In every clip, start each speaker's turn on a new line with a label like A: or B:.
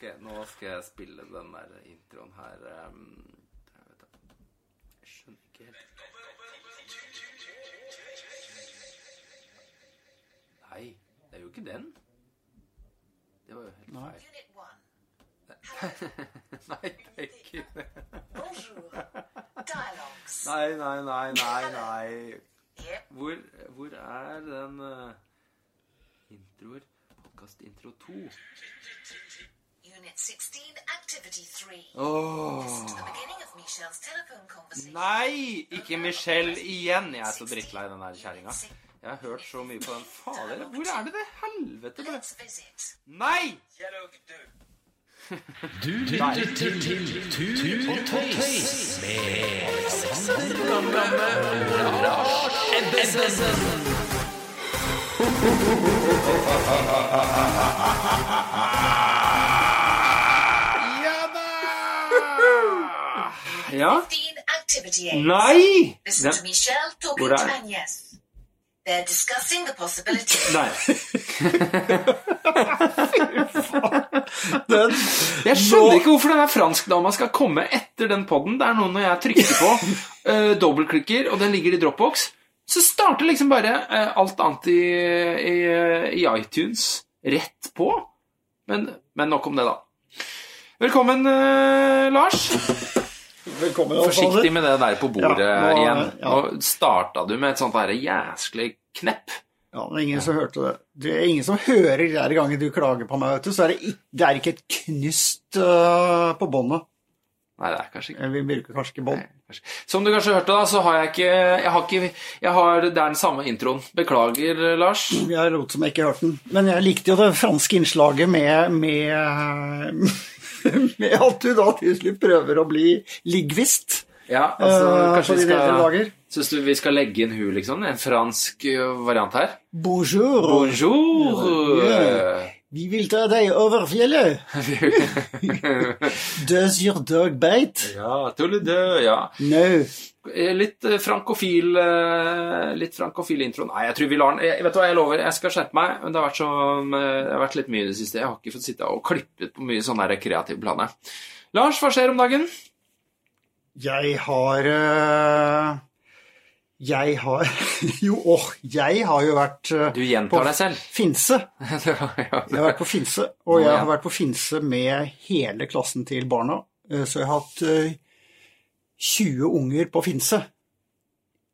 A: Ok, nå skal jeg spille den der introen her. ehm, jeg vet da. Jeg skjønner ikke helt. Nei, det er jo ikke den. Det var jo helt
B: Nei.
A: feil. Nei, det er ikke. Nei, nei, nei, nei, nei. Hvor, hvor er den uh, introer? Podkast-intro 2.
C: Unit 16, Activity 3.
A: Åh.
C: Listen to the beginning of Michelle's telephone conversation.
A: Nei! Ikke Michelle igjen. Jeg er så drittlei den der kjerringa. Jeg har hørt så mye på den. Fader, hvor er det det helvete ble? Nei!
D: Du lytter til, Tur og Tøys med Alexander og Lars Ebbesen.
A: Ja?
C: 15, Activity 8.
A: Nei!
C: Listen to Michelle talking
A: Hvor
C: to
A: er-
C: Agnes. They're discussing the possibility.
A: nei.
B: Den,
A: Jeg skjønner ikke hvorfor denne franskdama skal komme etter den podden. Det er noe når jeg trykker på, uh, dobbeltklikker, og den ligger i Dropbox, så starter liksom bare uh, alt annet i, i, i iTunes rett på. Men, men nok om det, da. Velkommen, uh, Lars.
B: Velkommen.
A: Forsiktig med det der på bordet
B: Ja, nå-
A: igjen.
B: ja.
A: Nå starta du med et sånt der jæsklig knepp.
B: Ja, men ingen som hørte det. Det er ingen som hører hver gang du klager på meg, vet du. Så er det, ikke, det er ikke et knust uh, på båndet.
A: Nei, det er kanskje ikke
B: Eh, Vi bruker kanskje ikke bånd.
A: Som du kanskje hørte, da, så har jeg ikke Jeg har ikke jeg har, Det er den samme introen. Beklager, Lars.
B: Jeg lot som jeg ikke hørte den. Men jeg likte jo det franske innslaget med, med, med at du da til slutt prøver å bli liggvist
A: Ja, altså,
B: øh,
A: kanskje vi skal synes du vi skal legge inn hun, liksom? En fransk variant her?
B: Bonjour.
A: Bonjour!
B: Ja. Vi vil ta deg over fjellet. Does your dog bite?
A: ja, tulledø, ja.
B: No.
A: Eh, Litt eh, frankofil eh, Litt frankofil intro. Nei, jeg tror vi lar den jeg, Vet du hva, jeg lover, jeg skal skjerpe meg. Men det har vært, så, eh, det har vært litt mye i det siste. Jeg har ikke fått sitte og klippet på mye sånne der kreative planer. Lars, hva skjer om dagen?
B: Jeg har øh, Jeg har Jo, åh, jeg har jo vært øh,
A: Du gjentar deg selv.
B: Finse. Jeg har vært på Finse, og jeg har vært på Finse med hele klassen til barna. Eh, Så jeg har hatt øh, 20 unger på Finse.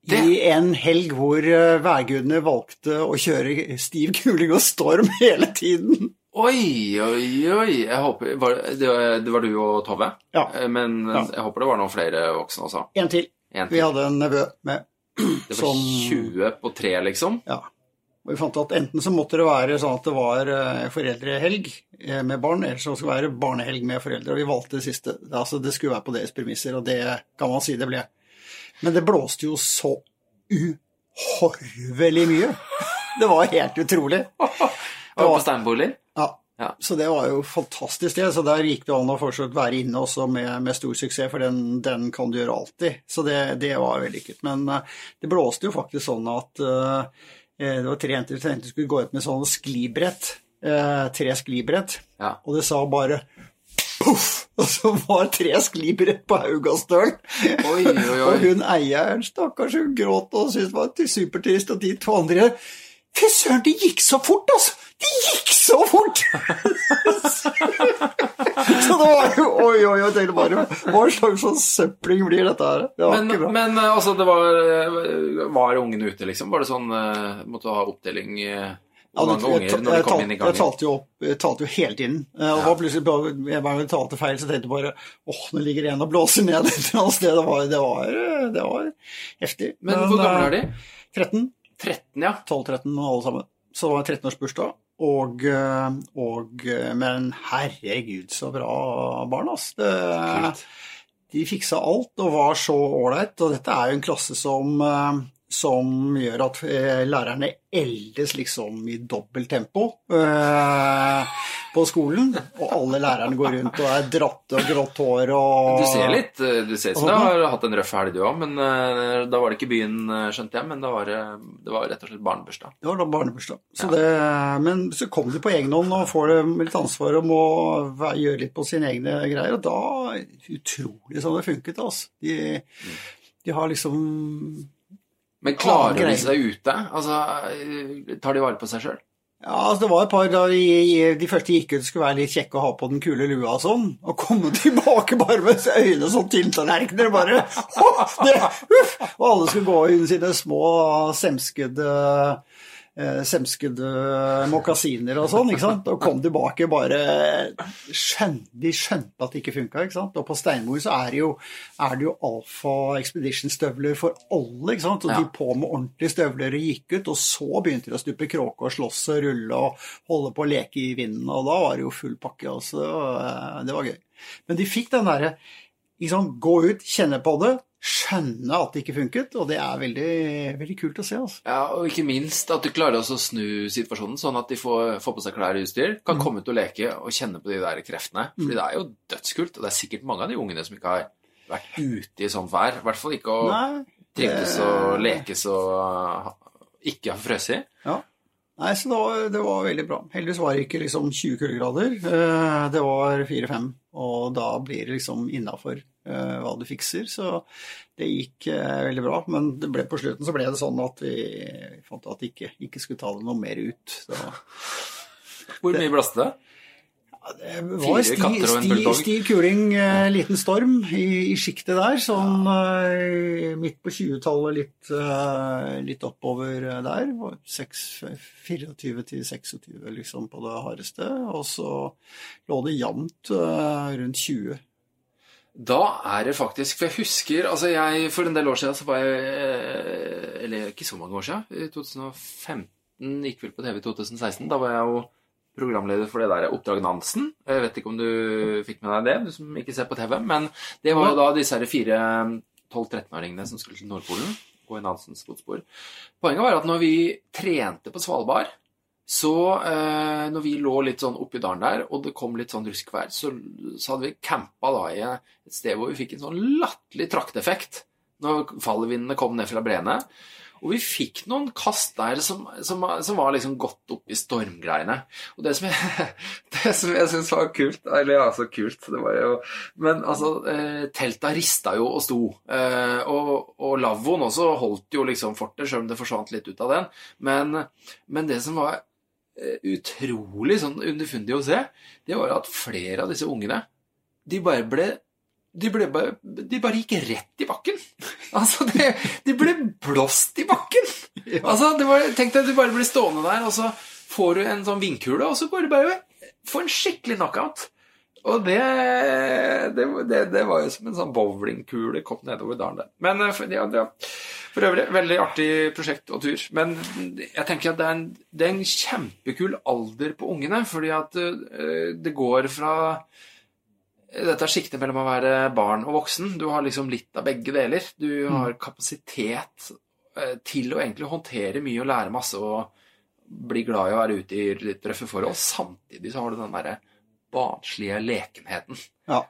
A: Det-
B: I en helg hvor værgudene valgte å kjøre stiv kuling og storm hele tiden.
A: Oi, oi, oi. Jeg håper, var, det, var, det var du og Tove?
B: Ja.
A: Eh, Men
B: Ja.
A: jeg håper det var noen flere voksne også.
B: En til.
A: En
B: Vi hadde en nevø med.
A: Det var
B: som-
A: 20 på 3, liksom?
B: Ja. Og vi fant at enten så måtte det være sånn at det var eh, foreldrehelg eh, med barn, eller så skulle det være barnehelg med foreldre. Og vi valgte det siste. Altså, det skulle være på deres premisser, og det kan man si det ble. Men det blåste jo så uhorvelig mye. Det var helt utrolig.
A: Var du på steinboliger?
B: Ja. Så det var jo fantastisk, det. Så der gikk det an å fortsatt være inne også med, med stor suksess, for den, den kan du gjøre alltid. Så det, det var vellykket. Men eh, det blåste jo faktisk sånn at uh, det var tre jenter som skulle gå ut med sånn sklibrett. Uh, tre sklibrett.
A: Ja.
B: Og det sa bare poff! Og så var tre sklibrett på
A: Haugastølen.
B: Og hun eieren, stakkars, hun gråt og syntes det var supertrist. Og de to andre Fy søren, det gikk så fort, altså! Det gikk så fort! så det var jo Oi, oi, jeg tenkte bare Hva slags sånn søpling blir dette her? Det var
A: Men,
B: ikke bra.
A: men eh, altså, det var eh, Var ungene ute, liksom? Var det sånn eh, Måtte du ha oppdeling
B: Ja, det- jeg, jeg,
A: i
B: jeg talte jo jeg talte jo hele tiden. Og var plutselig bare, jeg bare talte feil, så tenkte jeg bare åh, nå ligger en og blåser ned et eller annet sted. Det var, det var, det var heftig.
A: Men hvor gamle er de?
B: 13.
A: 13, ja.
B: 12-13 alle sammen. Så det var 13-årsbursdag. Og, eh, og eh, Men herregud, så bra barn, ass. Det, de fiksa alt og var så ålreit. Og dette er jo en klasse som, eh, som gjør at eh, lærerne eldes liksom i dobbelt tempo eh, på skolen. Og alle lærerne går rundt og er dratte og grått hår og
A: Du ser litt eh, Du ser ut som du har hatt en røff helg, du òg, men eh, da var det ikke byen, skjønte jeg, men da var det, det var rett og slett barnebursdag.
B: Det var da barnebursdag. Så det, men så kom de på egen hånd og får det litt ansvar om å gjøre litt på sine egne greier, og da Utrolig sånn det funket, altså. De, de har liksom
A: Men klarer de seg ute? Altså, eh, tar de vare på seg sjøl?
B: Ja, altså det var et par da de, de første gikk ut skulle være litt kjekke å ha på den kule lua og sånn, og komme tilbake bare med øynene sånn tiltallerkener, bare oh, det, uff! Og alle skulle gå i sine små semskede eh, semskede mokasiner og sånn, ikke sant, og kom tilbake bare skjønte, De skjønte at det ikke funka, ikke sant. Og på Steinmor så er det jo, er det jo Alfa Expedition-støvler for alle, ikke sant. Og
A: Ja.
B: de på med ordentlige støvler og gikk ut, og så begynte de å stupe kråke og slåss og rulle og holde på å leke i vinden, og da var det jo full pakke, altså. eh, Det var gøy. Men de fikk den derre liksom, gå ut, kjenne på det, skjønne at det ikke funket, og det er veldig, veldig kult å se, altså.
A: Ja, og ikke minst at du klarer også å snu situasjonen, sånn at de får, får på seg klær og utstyr, kan komme ut og leke og kjenne på de der kreftene. Fordi det er jo dødskult, og det er sikkert mange av de ungene som ikke har vært ute i sånt vær. I hvert fall ikke å trivdes og lekes og ikke ha frøst i.
B: Ja. Nei, så det var, det var veldig bra. Heldigvis var det ikke liksom 20 kuldegrader. Eh, Det var 4-5, og da blir det liksom innafor hva du fikser. Så det gikk eh, veldig bra. Men det ble, på slutten så ble det sånn at vi fant at vi ikke, ikke skulle ta det noe mer ut. Så
A: Hvor mye blåste det?
B: det var
A: Fire
B: sti,
A: en
B: sti, stiv kuling, eh, liten storm i, i sjiktet der. Sånn eh, midt på 20-tallet, litt, eh, litt oppover eh, der. var 24 til 26 liksom på det hardeste. Og så lå det jevnt eh, rundt 20.
A: Da er det faktisk For jeg husker altså jeg, For en del år siden så var jeg eh, Eller ikke så mange år siden. I 2015 gikk vel på TV i 2016. Da var jeg jo programleder for det der Oppdrag Nansen. Jeg vet ikke om du fikk med deg det, du som ikke ser på TV. Men det var jo da disse her fire 12-13-åringene som skulle til Nordpolen. Gå i Nansens fotspor. Poenget var at når vi trente på Svalbard så eh, når vi lå litt sånn oppi dalen der, og det kom litt sånn ruskvær, så, så hadde vi campa da i et sted hvor vi fikk en sånn latterlig trakteffekt når fallvindene kom ned fra breene. Og vi fikk noen kast der som, som, som var liksom godt oppi stormgreiene. Og det som jeg, det jeg syns var kult Eller ja, så kult, det var jo Men altså, eh, telta rista jo og sto. Eh, og, og lavvoen også holdt jo liksom fortet, sjøl om det forsvant litt ut av den. Men, men det som var utrolig sånn underfundig å se, det var at flere av disse ungene de bare ble de, ble bare, de bare gikk rett i bakken. Altså, det, de ble blåst i bakken. Altså, var, Tenk deg at du bare blir stående der, og så får du en sånn vindkule, og så går du bare få en skikkelig knockout. Og det, det, det, det var jo som en sånn bowlingkule kom nedover dalen der. Men ja, for, ja, for øvrig, veldig artig prosjekt og tur. Men jeg tenker at det er en, det er en kjempekul alder på ungene, fordi at eh, det går fra dette er sjiktet mellom å være barn og voksen. Du har liksom litt av begge deler. Du har kapasitet eh, til å egentlig håndtere mye og lære masse og bli glad i å være ute i litt røffe forhold. Samtidig så har du den derre barnslige lekenheten.
B: Ja.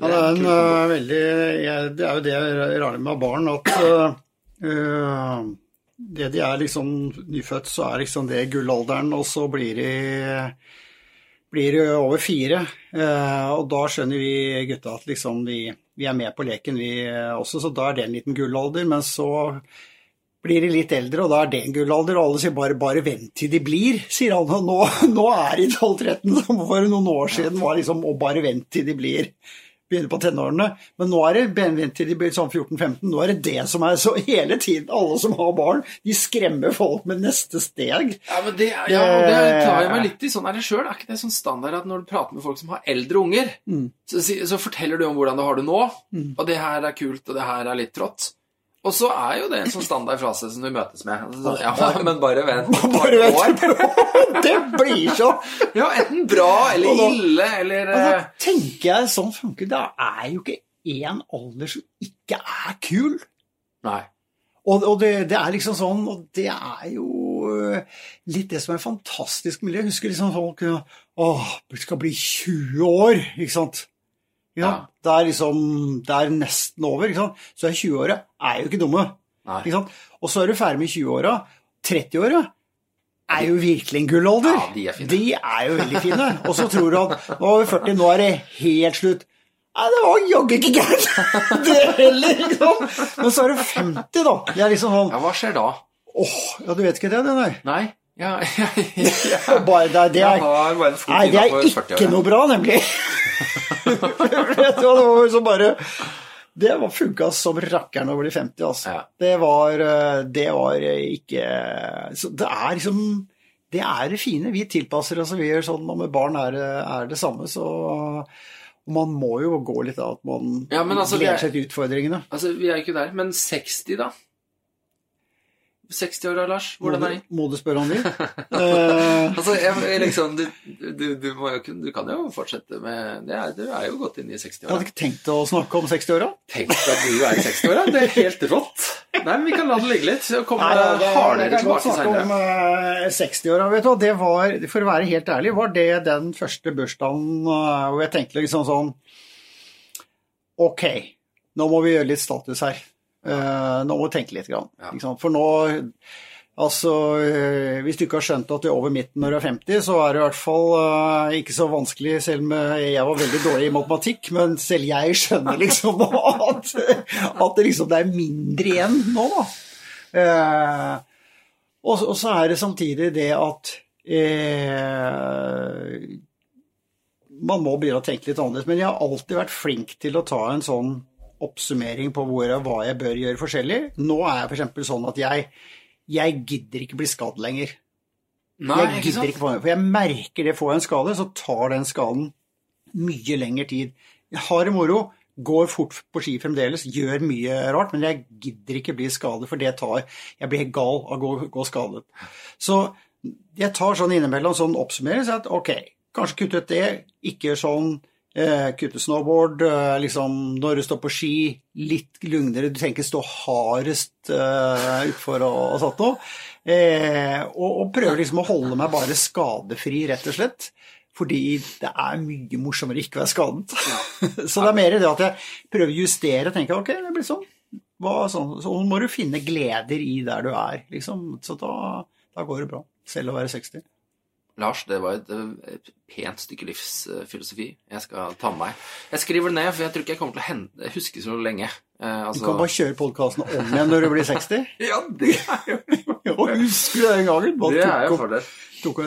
B: Ja, det er en øh, veldig Det er jo det rare med barn, at øh, det de er liksom nyfødt, så er liksom det gullalderen, og så blir de blir over fire. Og da skjønner vi gutta at liksom vi, vi er med på leken, vi også, så da er det en liten gullalder. Men så blir de litt eldre, og da er det en gullalder, og alle sier bare 'bare vent til de blir', sier han. Og nå, nå er de 12-13, som for noen år siden var liksom 'å bare vent til de blir' begynner på tenårene. Men nå er det vent til de blir sånn 14-15. Nå er det det som er så hele tiden. Alle som har barn, de skremmer folk med neste steg.
A: Ja, men det, ja, det tar jeg meg litt i. Sånn er det sjøl. Er ikke det sånn standard at når du prater med folk som har eldre unger, så, så forteller du om hvordan du har det nå, og det her er kult, og det her er litt trått. Og så er jo det en sånn standardfrase som du møtes med. Altså, sånn, ja, men bare vent.
B: Bare
A: et
B: vent.
A: år.
B: Det blir så
A: Ja, enten bra eller
B: da-
A: ille eller
B: da
A: eh,
B: tenker jeg sånn funker det. er jo ikke én alder som ikke er kul.
A: Nei.
B: Og, og det, det er liksom sånn, og det er jo øh, litt det som er fantastisk miljø. Jeg husker liksom folk Å, det skal bli 20 år, ikke sant. Ja. Det er liksom Det er nesten over, ikke sant. Så er 20-åra er jo ikke dumme.
A: Nei.
B: Ikke sant? Og så er du ferdig med 20-åra. 30-åra er jo virkelig en gullalder.
A: Ja, de er fine.
B: De er jo veldig fine. Og så tror du at nå er vi 40, nå er det helt slutt. Nei, det var jaggu ikke gærent, det heller. Liksom. Men så er du 50, da. Det er liksom sånn
A: hva skjer da?
B: Åh, ja, du vet ikke det, det, nei.
A: Nei? Ja, ja, ja.
B: Bare, det, det er, nei, det er ikke noe bra, nemlig. vet du hva, det var liksom bare Det funka som rakkeren å bli 50, altså.
A: Ja.
B: Det var eh, Det var ikke Så det er liksom Det er det fine. Vi tilpasser oss, altså, vi gjør sånn. Og med barn er det, er det samme, så man må jo gå litt av at man
A: Ja, altså, er-
B: gleder seg til utfordringene.
A: Altså, vi er ikke der. Men 60, da? 60-åra, Lars? Hvordan er de?
B: Må du spørre om de? Eh,
A: Altså, jeg, liksom, du, du, du, jo, du kan jo fortsette med det er, Du er jo godt inn i 60-åra.
B: hadde ikke tenkt å snakke om 60-åra.
A: Tenk at du er i 60-åra. Det er helt rått. Nei, men vi kan la det ligge litt. Så kommer
B: Nei,
A: det hardere tilbake senere.
B: om eh, 60-åra, vet du. og Det var, for å være helt ærlig, var det den første bursdagen eh, hvor jeg tenkte liksom sånn Ok, nå må vi gjøre litt status her. Eh, nå må du tenke litt. Grann,
A: Ja.
B: For nå Altså, eh, hvis du ikke har skjønt at du er over midten når du er 50, så er det i hvert fall uh, ikke så vanskelig, selv om jeg var veldig dårlig i matematikk, men selv jeg skjønner liksom at, at det liksom det er mindre igjen nå, da. Uh, og, og så er det samtidig det at uh, man må begynne å tenke litt annerledes. Men jeg har alltid vært flink til å ta en sånn oppsummering på hvor, hva jeg bør gjøre forskjellig. Nå er jeg f.eks. sånn at jeg, jeg gidder ikke bli skadd lenger.
A: Nei,
B: jeg
A: ikke
B: gidder
A: sant?
B: ikke For jeg merker det, får jeg en skade, så tar den skaden mye lengre tid. Jeg har det moro, går fort på ski fremdeles, gjør mye rart, men jeg gidder ikke bli skadet, for det tar Jeg blir gal av å gå, gå skadet. Så jeg tar sånn innimellom sånn oppsummering, så at ok, kanskje kutte ut det, ikke gjør sånn kutte snowboard, eh, liksom når du står på ski, litt lugnere, du tenker stå hardest uh, utfor og, og sånt noe. Eh, og, og prøver liksom å holde meg bare skadefri, rett og slett. Fordi det er mye morsommere ikke å være skadet. så det er mer det at jeg prøver å justere og tenke ok, det blir sånn. Hva, sånn. Så må du finne gleder i der du er, liksom. Så da, da går det bra. Selv å være 60.
A: Lars, det var et, eh, et pent stykke livsfilosofi. Jeg skal ta med meg. Jeg skriver det ned, for jeg tror ikke jeg kommer til å hente, huske så lenge. Eh,
B: Du
A: altså,
B: kan bare kjøre podkasten om igjen når du blir 60.
A: Ja, det er jo
B: Og husker du den gangen? Bare
A: Det er jo fordel.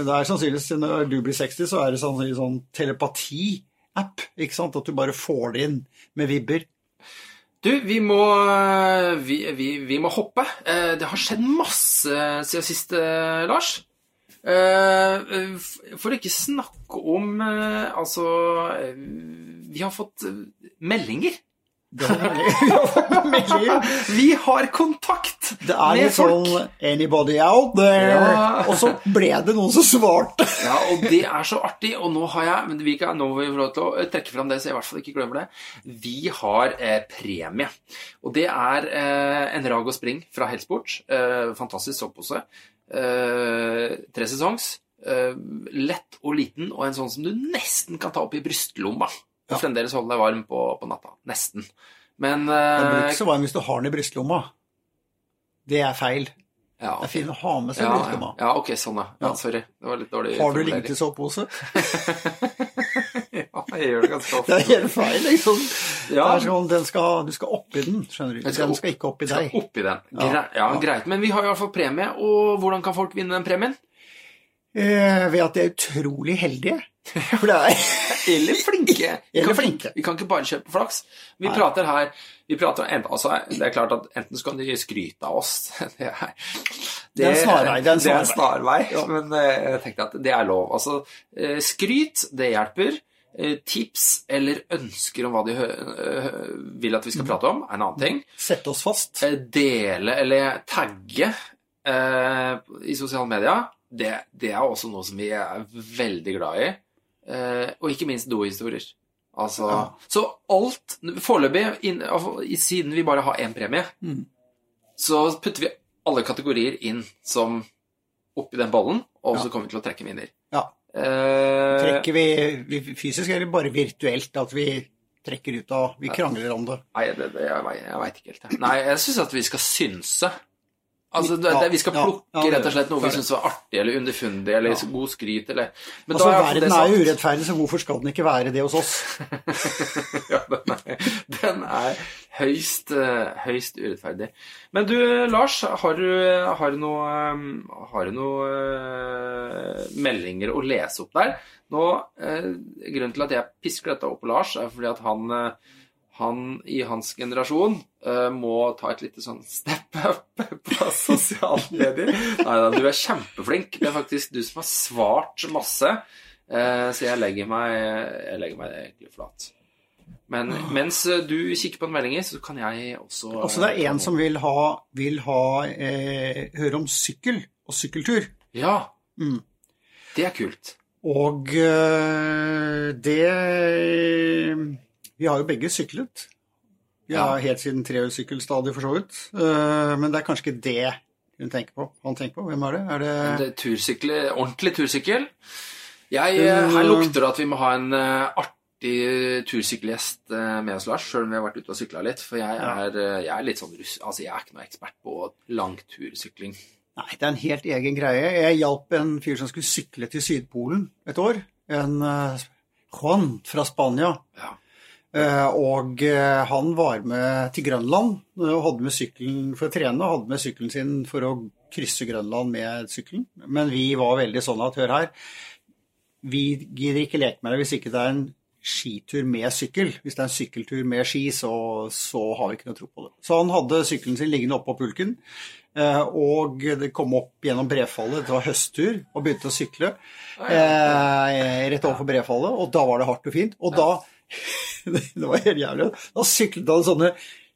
B: det er sannsynligvis når du blir 60, så er det sannsynligvis sånn telepati-app. ikke sant? At du bare får det inn med vibber.
A: Du, vi må, vi, vi, vi må hoppe. Eh, Det har skjedd masse siden sist, eh, Lars. Eh, For å ikke snakke om eh, Altså eh, Vi har fått meldinger.
B: Er. Vi har
A: kontakt
B: Det er
A: med folk.
B: sånn 'anybody out there'?
A: Ja.
B: Og så ble det noen som svarte.
A: Ja, og det er så artig. Og nå har jeg men vi kan, Nå må vi få lov til å trekke fram det, så jeg i hvert fall ikke glemmer det. Vi har eh, premie. Og det er eh, en Rago Spring fra Helsport. Eh, fantastisk sovepose. Eh, tre sesongs. Eh, lett og liten, og en sånn som du nesten kan ta opp i brystlomma. Og
B: Ja.
A: fremdeles holde deg varm på, på natta. Nesten. Men
B: Den blir
A: eh,
B: ikke så varm hvis du har den i brystlomma. Det er feil.
A: ja,
B: Det er fint å ha med seg
A: ja,
B: i
A: ja,
B: brystlomma.
A: ja, ok, sånn, ja. ja. Sorry. Det var litt dårlig.
B: Har du
A: formulering.
B: liggende sovepose?
A: Ja, jeg gjør det ganske ofte.
B: Det er helt feil, liksom.
A: Ja.
B: Det sånn, den skal, du skal oppi den, skjønner du.
A: Den skal
B: Den skal ikke oppi
A: Skal
B: deg.
A: oppi den.
B: Ja.
A: Ja, greit. Men vi har i hvert fall premie, og hvordan kan folk vinne den premien?
B: Eh, ved at de er utrolig heldige. Det er
A: Eller flinke.
B: Eller
A: kan,
B: flinke.
A: Vi kan ikke bare kjøpe flaks. Vi
B: Nei.
A: prater her vi prater, altså, Det er klart at enten så kan de skryte av oss Det er,
B: Det er en snarvei, det er en
A: det er en
B: snarvei.
A: snarvei,
B: Ja.
A: men eh, jeg tenkte at det er lov. Altså, eh, skryt, det hjelper. Eh, Tips eller ønsker om hva de vil at vi
B: Mm.
A: skal prate om, er en annen ting.
B: Sette oss fast.
A: Eh, dele eller tagge eh, i sosiale medier, det, det er også noe som vi er veldig glad i. Eh, og ikke minst dohistorier. Altså,
B: Ja.
A: Så alt Foreløpig, altså, i- siden vi bare har én premie,
B: Mm.
A: så putter vi alle kategorier inn som oppi den bollen, og
B: Ja.
A: så kommer vi til å trekke en vinner.
B: Ja.
A: Eh,
B: Trekker vi, vi fysisk, eller bare virtuelt? At vi trekker ut og Vi krangler om det.
A: Nei, det, det, jeg, jeg veit ikke helt. Nei, jeg syns at vi skal synse. Altså, det, det, Vi skal plukke
B: ja, det-
A: rett og slett noe vi syns var artig eller underfundig eller god skryt eller Men
B: Altså,
A: er
B: Verden
A: det
B: er jo urettferdig, så hvorfor skal den ikke være det hos oss?
A: ja, den er, den er høyst, eh, høyst urettferdig. Men du, Lars, har du, har du noe, eh, har du noe eh, meldinger å lese opp der? Nå, eh, Grunnen til at jeg pisker dette opp på Lars, er fordi at han, eh, han i hans generasjon uh, må ta et lite sånn step på sosiale medier. Nei da, du er kjempeflink. Det er faktisk du som har svart masse. Eh, så jeg legger meg, jeg legger meg egentlig flat. Men mens eh, du kikker på en melding, så kan jeg også
B: Altså, det er en som vil ha, vil ha eh, høre om sykkel og sykkeltur.
A: Ja.
B: Mm.
A: Det er kult.
B: Og eh, det Vi har jo begge syklet.
A: Ja.
B: helt siden trehjulssykkelstadiet, for så vidt. Eh, men det er kanskje ikke det hun tenker på. Han tenker på. Hvem er det? Er det
A: Det er tursykkel, ordentlig tursykkel. Jeg, eh, her lukter det at vi må ha en eh, artig tursykkelgjest med oss, Lars, sjøl om vi har vært ute og sykla litt. For jeg er, jeg er litt sånn russ... Altså, jeg er ikke noe ekspert på lang tursykling.
B: Nei, det er en helt egen greie. Jeg hjalp en fyr som skulle sykle til Sydpolen et år. En Juan fra Spania.
A: Ja.
B: Eh, og eh, han var med til Grønland eh, og hadde med sykkelen for å trene. Og hadde med sykkelen sin for å krysse Grønland med sykkelen. Men vi var veldig sånn at hør her, vi gidder ikke leke med det hvis ikke det er en skitur med sykkel. Hvis det er en sykkeltur med ski, så, så har vi ikke noe tro på det. Så han hadde sykkelen sin liggende oppå pulken. Og det kom opp gjennom brefallet, det var høsttur, og begynte å sykle eh, rett overfor brefallet. Og da var det hardt og fint. Og da Det var helt jævlig. Da syklet han sånne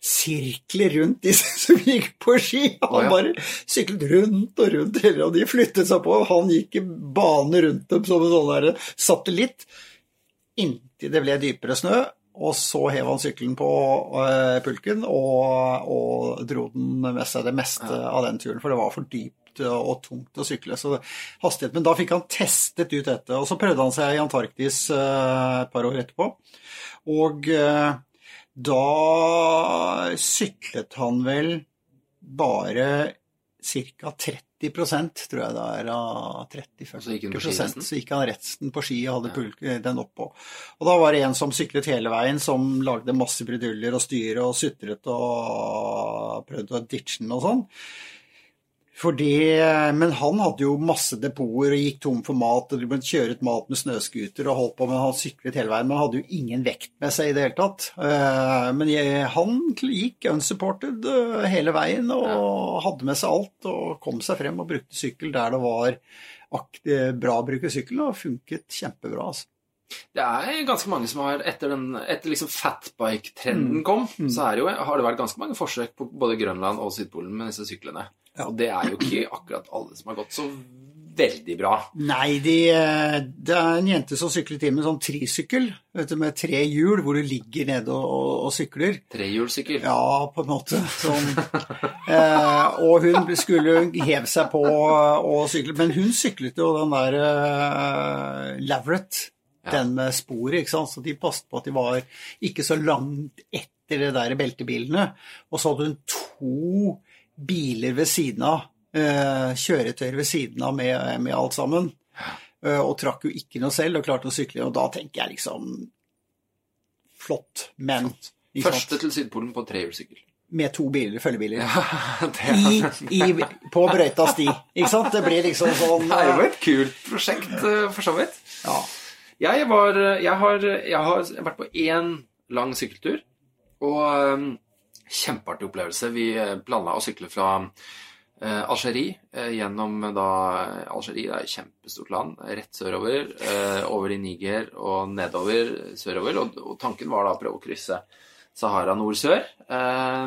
B: sirkler rundt de som gikk på ski. Han bare syklet rundt og rundt, og de flyttet seg på. Han gikk i bane rundt dem som en sånn der satellitt inntil det ble dypere snø. Og så hev han sykkelen på eh, pulken og, og dro den med seg det meste av den turen, for det var for dypt og tungt å sykle. Så hastighet, Men da fikk han testet ut dette, og så prøvde han seg i Antarktis eh, et par år etterpå. Og eh, da syklet han vel bare ca. 30% tror jeg det er av
A: Og så gikk
B: 30-40? Så gikk han resten på ski og hadde pulk, den oppå. Og da var det en som syklet hele veien, som lagde masse bruduljer og styre og sutret og prøvde å ditche den og sånn. Fordi, men han hadde jo masse depoter og gikk tom for mat, og de måtte kjøre ut mat med snøscooter og holdt på, men han syklet hele veien. Men han hadde jo ingen vekt med seg i det hele tatt. Eh, Men jeg, han gikk unsupported eh, hele veien og hadde med seg alt og kom seg frem og brukte sykkel der det var bra å bruke sykkel, og funket kjempebra. altså.
A: Det er ganske mange som har Etter, den, etter liksom
B: Mm.
A: fatbike-trenden kom, så er det jo, har det vært ganske mange forsøk på både Grønland og Sydpolen med disse syklene.
B: Ja.
A: Og det er jo ikke akkurat alle som har gått så veldig bra.
B: Nei, de, det er en jente som syklet inn med en sånn trisykkel vet du, med tre hjul, hvor du ligger nede og, og, og sykler.
A: Trehjulssykkel.
B: Ja, på en måte. Sånn. Eh, og hun skulle heve seg på og sykle, men hun syklet jo den der eh, Laveret,
A: Ja.
B: den med sporet, ikke sant. Så de passet på at de var ikke så langt etter det der beltebilene. Og så hadde hun to biler ved siden av, eh, kjøretøyer ved siden av med, med alt sammen. Eh, og trakk jo ikke noe selv og klarte å sykle, og da tenker jeg liksom Flott, men?
A: Første til Sydpolen på trehjulssykkel.
B: med to biler, følgebiler.
A: det,
B: I, i, på brøyta sti. Ikke sant? Det blir liksom sånn
A: det er jo et kult prosjekt, eh, for så vidt.
B: ja.
A: Jeg, var, jeg, har, jeg har vært på én lang sykkeltur, og kjempeartig opplevelse. Vi eh, planla å sykle fra eh, Algerie eh, gjennom da Algerie, er et kjempestort land, rett sørover, eh, over i Niger og nedover sørover. Og, og tanken var da å prøve å krysse Sahara nord-sør, eh,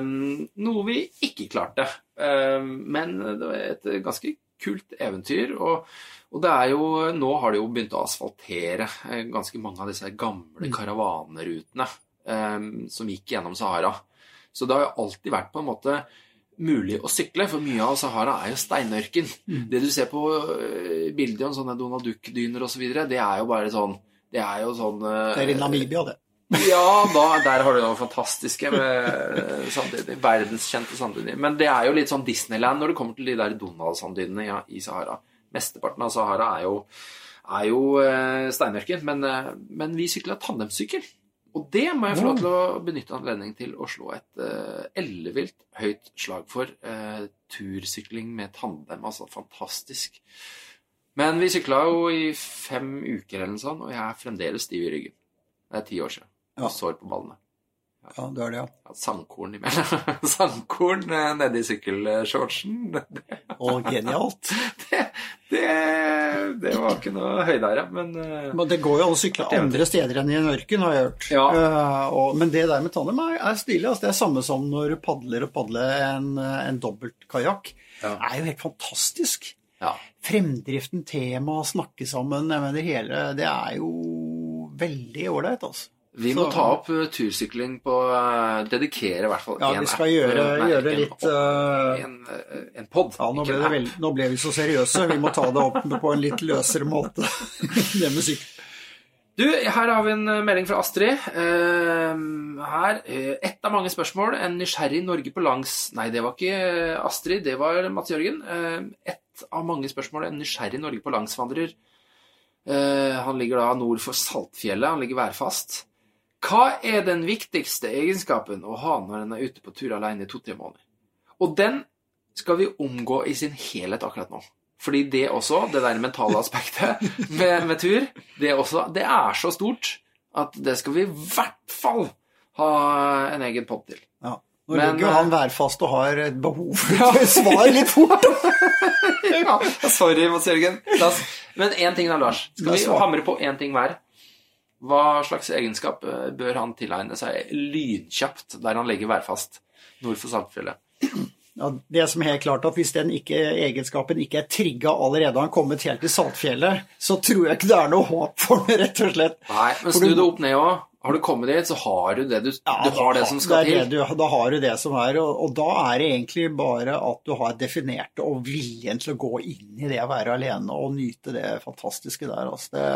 A: noe vi ikke klarte. Eh, men det var et ganske kult eventyr. og og det er jo, nå har de jo begynt å asfaltere eh, ganske mange av disse gamle karavanerutene eh, som gikk gjennom Sahara. Så det har jo alltid vært på en måte mulig å sykle, for mye av Sahara er jo steinørken. Det du ser på øh, bilder om sånne Donald Duck-dyner osv., det er jo bare sånn Det er jo sånn øh,
B: Det er i Namibia, det.
A: Ja, da, der har du noe fantastiske med øh, sanddyner. Verdenskjente sanddyner. Men det er jo litt sånn Disneyland når det kommer til de der Donald-sanddynene ja, i Sahara. Mesteparten av Sahara er jo, er jo steinørken, men, men vi sykla tandemsykkel. Og det må jeg få lov til å benytte anledningen til å slå et uh, ellevilt høyt slag for. Uh, tursykling med tandem. Altså fantastisk. Men vi sykla jo i fem uker eller noe sånt, og jeg er fremdeles stiv i ryggen. Det er ti år siden.
B: Ja.
A: Sår på ballene.
B: Ja, du er det, ja.
A: Sandkorn imellom. sandkorn uh, nedi sykkelshortsen.
B: Og genialt.
A: det, det, det var ikke noe høydere, men uh,
B: Men det går jo an å sykle andre steder enn i en ørken, har jeg hørt.
A: Ja.
B: Uh, og, men det der med tandem er, er stilig. Altså. Det er samme som når du padler og padler en, en dobbeltkajakk.
A: Ja.
B: Det er jo helt fantastisk.
A: ja.
B: Fremdriften, tema, snakke sammen, jeg mener hele Det er jo veldig ålreit, altså.
A: Vi må
B: Så-
A: ta opp uh, tursykling på uh, Dedikere i hvert fall
B: Ja, vi skal
A: app,
B: gjøre,
A: uh, nei,
B: gjøre
A: en
B: litt
A: app,
B: eh,
A: En, en pod.
B: Ja, nå ble,
A: app.
B: vel, nå ble vi så seriøse. Vi må ta det opp på en litt løsere måte. Det med sykkel.
A: Du, her har vi en melding fra Astrid. Uh, her, Ett av mange spørsmål. En nysgjerrig Norge på langs Nei, det var ikke Astrid, det var Mats Jørgen. Uh, ett av mange spørsmål. En nysgjerrig Norge på langsvandrer. Uh, han ligger da nord for Saltfjellet. Han ligger værfast. Hva er den viktigste egenskapen å ha når en er ute på tur alene i to-tre måneder? Og den skal vi omgå i sin helhet akkurat nå. Fordi det også, det der mentale aspektet med, med tur, det, også, det er så stort at det skal vi i hvert fall ha en egen pott til.
B: Ja. Nå
A: Men,
B: ligger jo
A: eh,
B: han værfast og har et behov for å svar litt fort.
A: Ja, sorry, Mats Jørgen. Men én ting da, Lars. Skal vi hamre på én ting hver? Hva slags egenskap eh, bør han tilegne seg lynkjapt der han legger værfast nord for Saltfjellet?
B: Ja, det som er helt klart at Hvis den ikke, egenskapen ikke er trigga allerede han kommet helt til Saltfjellet, så tror jeg ikke det er noe håp for den, rett og slett.
A: Nei, men snu
B: du-
A: det opp ned òg. Har du kommet dit, så har du det du,
B: Ja,
A: du har det som skal
B: det er
A: til.
B: det Du, da har du det som er, og, og da er det egentlig bare at du har definert det, og viljen til å gå inn i det å være alene og nyte det fantastiske der. Altså det,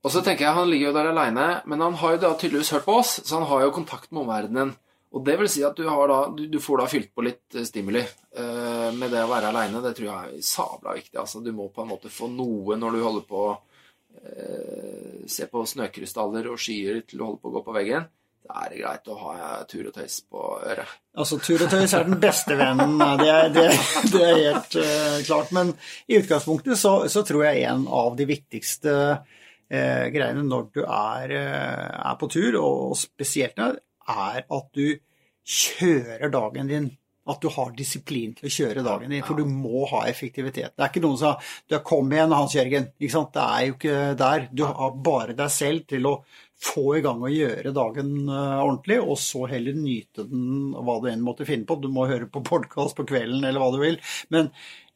A: Og så tenker jeg, Han ligger jo der aleine, men han har jo da tydeligvis hørt på oss, så han har jo kontakt med omverdenen. Og det vil si at du, da, du, du får da fylt på litt eh, stimuli uh, med det å være aleine. Det tror jeg er sabla viktig. altså. Du må på en måte få noe når du holder på eh, Se på snøkrystaller og skyer til du holder på å gå på veggen. Da er det greit å ha tur og tøys på øret.
B: altså Tur og tøys er den beste vennen, det er, det, det er helt uh, klart. Men i utgangspunktet så, så tror jeg en av de viktigste eh, greiene når du er, eh, er på tur, og spesielt når, er at du kjører dagen din. At du har disiplin til å kjøre dagen din, for du må ha effektivitet. Det er ikke noen som sier 'kom igjen, Hans Jørgen'. Ikke sant? Det er jo ikke der. Du har bare deg selv til å få i gang og gjøre dagen eh, ordentlig, og så heller nyte den, hva du enn måtte finne på. Du må høre på podkast på kvelden eller hva du vil, men eh,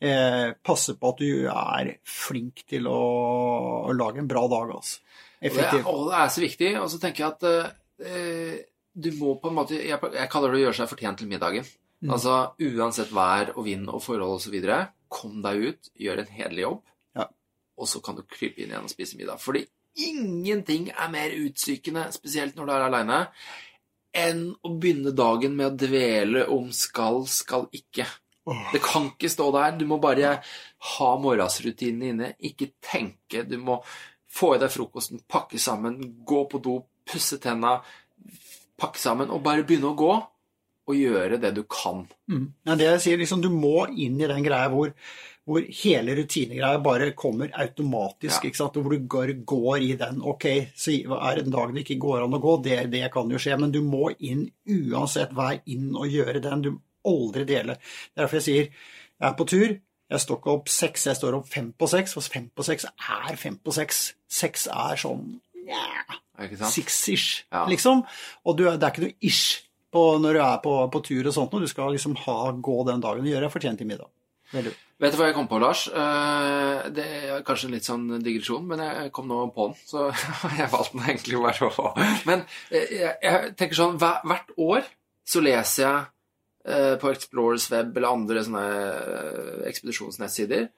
B: passe på at du er flink til å, å lage en bra dag, altså.
A: Og det, er, og det er så viktig. Og så tenker jeg at eh, du må på en måte Jeg, jeg kaller det å gjøre seg fortjent til middagen.
B: Mm.
A: Altså uansett vær og vind og forhold osv. Kom deg ut, gjør en hederlig jobb,
B: Ja.
A: og så kan du krype inn igjen og spise middag. Fordi ingenting er mer utsykende, spesielt når du er aleine, enn å begynne dagen med å dvele om skal, skal ikke. Det kan ikke stå der. Du må bare ha morgensrutinene inne. Ikke tenke. Du må få i deg frokosten, pakke sammen, gå på do, pusse tenna, pakke sammen og bare begynne å gå. Og gjøre det du kan.
B: Mm. Ja, det jeg sier, liksom, du må inn i den greia hvor, hvor hele rutinegreia bare kommer automatisk.
A: Ja.
B: Hvor du går, går i den. Ok, så er det en dag det ikke går an å gå, det, det kan jo skje, men du må inn uansett. Vær inn og gjøre den. Du aldri dele. Det er derfor jeg sier jeg er på tur. Jeg står ikke opp seks, jeg står opp fem på seks. For fem på seks er fem på seks. Seks er sånn
A: yeah,
B: six-ish,
A: Ja.
B: liksom. Og du, det er ikke noe ish på, når du er på, på tur og sånt, noe. du skal liksom ha, gå den dagen og gjøre deg fortjent til middag. Veldig.
A: Vet du hva jeg kom på, Lars? Eh, Det er kanskje en litt sånn digresjon, men jeg kom nå på den. Så jeg valgte den egentlig bare å Men eh, jeg, tenker sånn Hvert år så leser jeg på Explorers Web eller andre sånne eh, ekspedisjonsnettsider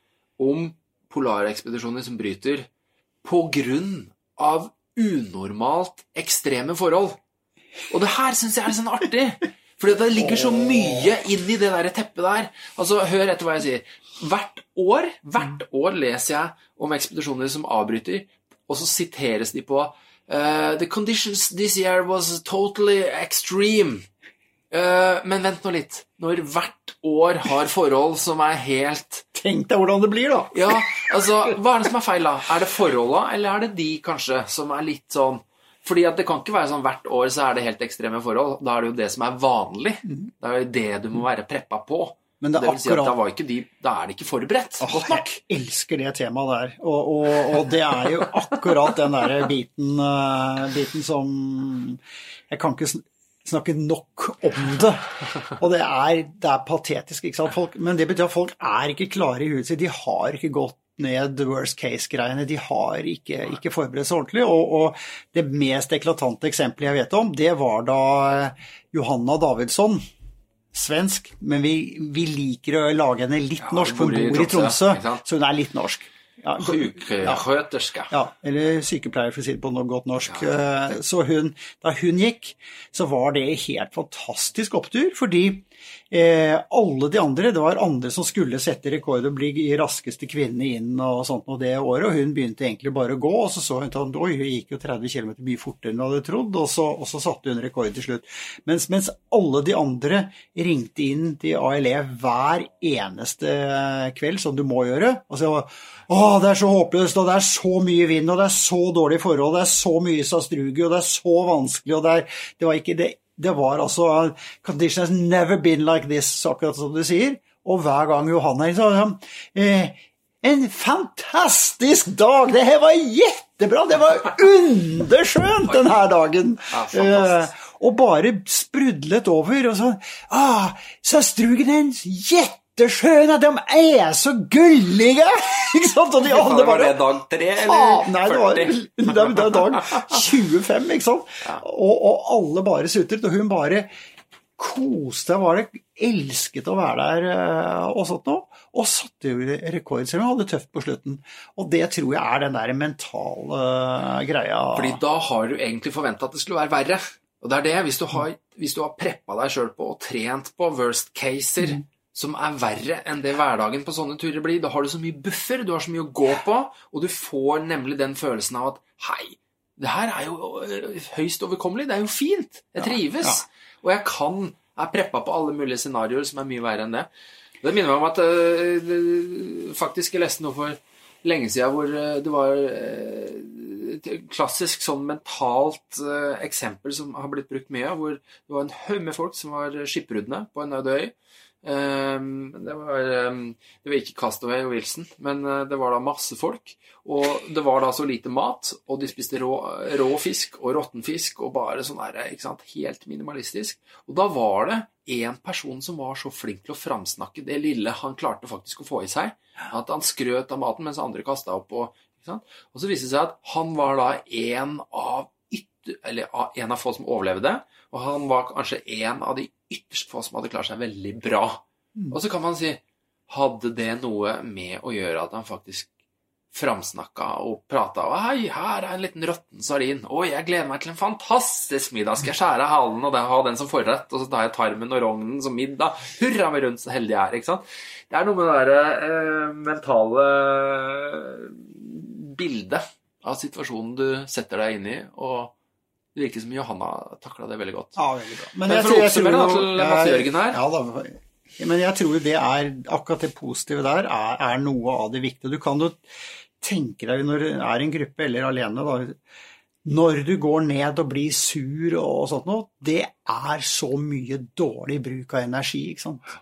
A: om polare ekspedisjoner som bryter på grunn av unormalt ekstreme forhold. Og det her syns jeg er sånn artig. Fordi det ligger så mye inn i det der teppet der. Altså, Hør etter hva jeg sier. Hvert år, hvert år leser jeg om ekspedisjoner som avbryter, og så siteres de på uh, The conditions this year was totally extreme. Eh, men vent nå litt. Når hvert år har forhold som er helt
B: Tenk deg hvordan det blir, da.
A: Ja, altså, hva er det som er feil, da? Er det forholda, eller er det de, kanskje, som er litt sånn Fordi at det kan ikke være sånn hvert år så er det helt ekstreme forhold. Da er det jo det som er vanlig. Det er jo det du må være preppa på.
B: Men det er
A: det si at da,
B: akkurat
A: var ikke de, da er de ikke forberedt godt nok.
B: Jeg elsker det temaet der. Og, og, og det er jo akkurat den der biten, eh, biten som Jeg kan ikke sn- snakke nok om det. Og det er, det er patetisk, ikke sant. Folk, men det betyr at folk er ikke klare i huet sitt. De har ikke gått ned worst case-greiene. De har ikke, ikke forberedt seg ordentlig. Og, og det mest eklatante eksempelet jeg vet om, det var da Johanna Davidsson svensk, men vi, vi liker å lage henne litt
A: Ja,
B: norsk, for
A: hun bor i Tromsø,
B: så hun er litt norsk. Ja,
A: Sjuksköterska.
B: ja, eller sykepleier, for å si det på noe godt norsk. Ja. Så hun, da hun gikk, så var det helt fantastisk opptur, fordi eh, alle de andre, det var andre som skulle sette rekord og bli raskeste kvinne inn og sånt noe det året, og hun begynte egentlig bare å gå, og så så hun at oi, hun gikk jo 30 km mye fortere enn hun hadde trodd, og så, og så satte hun rekord til slutt. Mens, mens alle de andre ringte inn til ALE hver eneste kveld, som du må gjøre, og så å, det er så håpløst, og det er så mye vind, og det er så dårlige forhold, det er så mye sastrugi, og det er så vanskelig, og det, er, det var ikke det det var altså Condition has never been like this, akkurat som du sier. Og hver gang Johanna sa sånn eh, En fantastisk dag! Det her var jettebra! Det var underskjønt denne dagen!
A: Ja.
B: Eh, og bare sprudlet over. Og sånn ah, Sastrugen er at De er så gullige! Ikke sant? Og de andre
A: Var det dag tre eller
B: nei, det var, det dag 25, ikke sant? Og, og alle bare sutret, og hun bare koste var det, elsket å være der eh, og sånt noe. Og satte jo rekord, selv om hun hadde det tøft på slutten. Og det tror jeg er den der mentale eh, greia.
A: Fordi da har du egentlig forventa at det skulle være verre. Og det er det, hvis du har, hvis du har preppa deg sjøl på og trent på worst caser
B: Mm.
A: Som er verre enn det hverdagen på sånne turer blir, da har du så mye buffer, du har så mye å gå på, og du får nemlig den følelsen av at hei, det her er jo øh, høyst overkommelig, det er jo fint, jeg trives, og jeg kan, er preppa på alle mulige scenarioer som er mye verre enn det. Det minner meg om at øh, faktisk jeg leste noe for lenge siden hvor øh, det var øh, et klassisk sånn mentalt øh, eksempel som har blitt brukt mye, hvor det var en haug med folk som var skipbruddene på en øde øy. Ehm, det, var, ehm, det var ikke Castaway og Wilson, men øh, det var da masse folk. Og det var da så lite mat, og de spiste rå, rå fisk og råtten fisk og bare sånn der, ikke sant, helt minimalistisk. Og da var det en person som var så flink til å framsnakke det lille han klarte faktisk å få i seg, at han skrøt av maten mens andre kasta opp. Og, og så viste det seg at han var da en av eller en av få som overlevde, og han var kanskje en av de ytterst få som hadde klart seg veldig bra. Og så kan man si Hadde det noe med å gjøre at han faktisk framsnakka og prata og 'Hei, her er en liten råtten sardin. Å, jeg gleder meg til en fantastisk middag. Skal jeg skjære halen og ha den som forrett, og så tar jeg tarmen og rognen som middag. Hurra meg rundt, så heldig jeg er.' Ikke sant? Det er noe med det derre eh, mentale bildet av situasjonen du setter deg inn i, og det virker som Johanna takla det veldig godt.
B: Ja, veldig bra.
A: Men for å oppsummere da, til Jørgen her.
B: Ja, da, men jeg tror det er akkurat det positive der er, er noe av det viktige. Du kan jo tenke deg når du er i en gruppe eller alene, da, når du går ned og blir sur og sånt noe, det er så mye dårlig bruk av energi, ikke sant.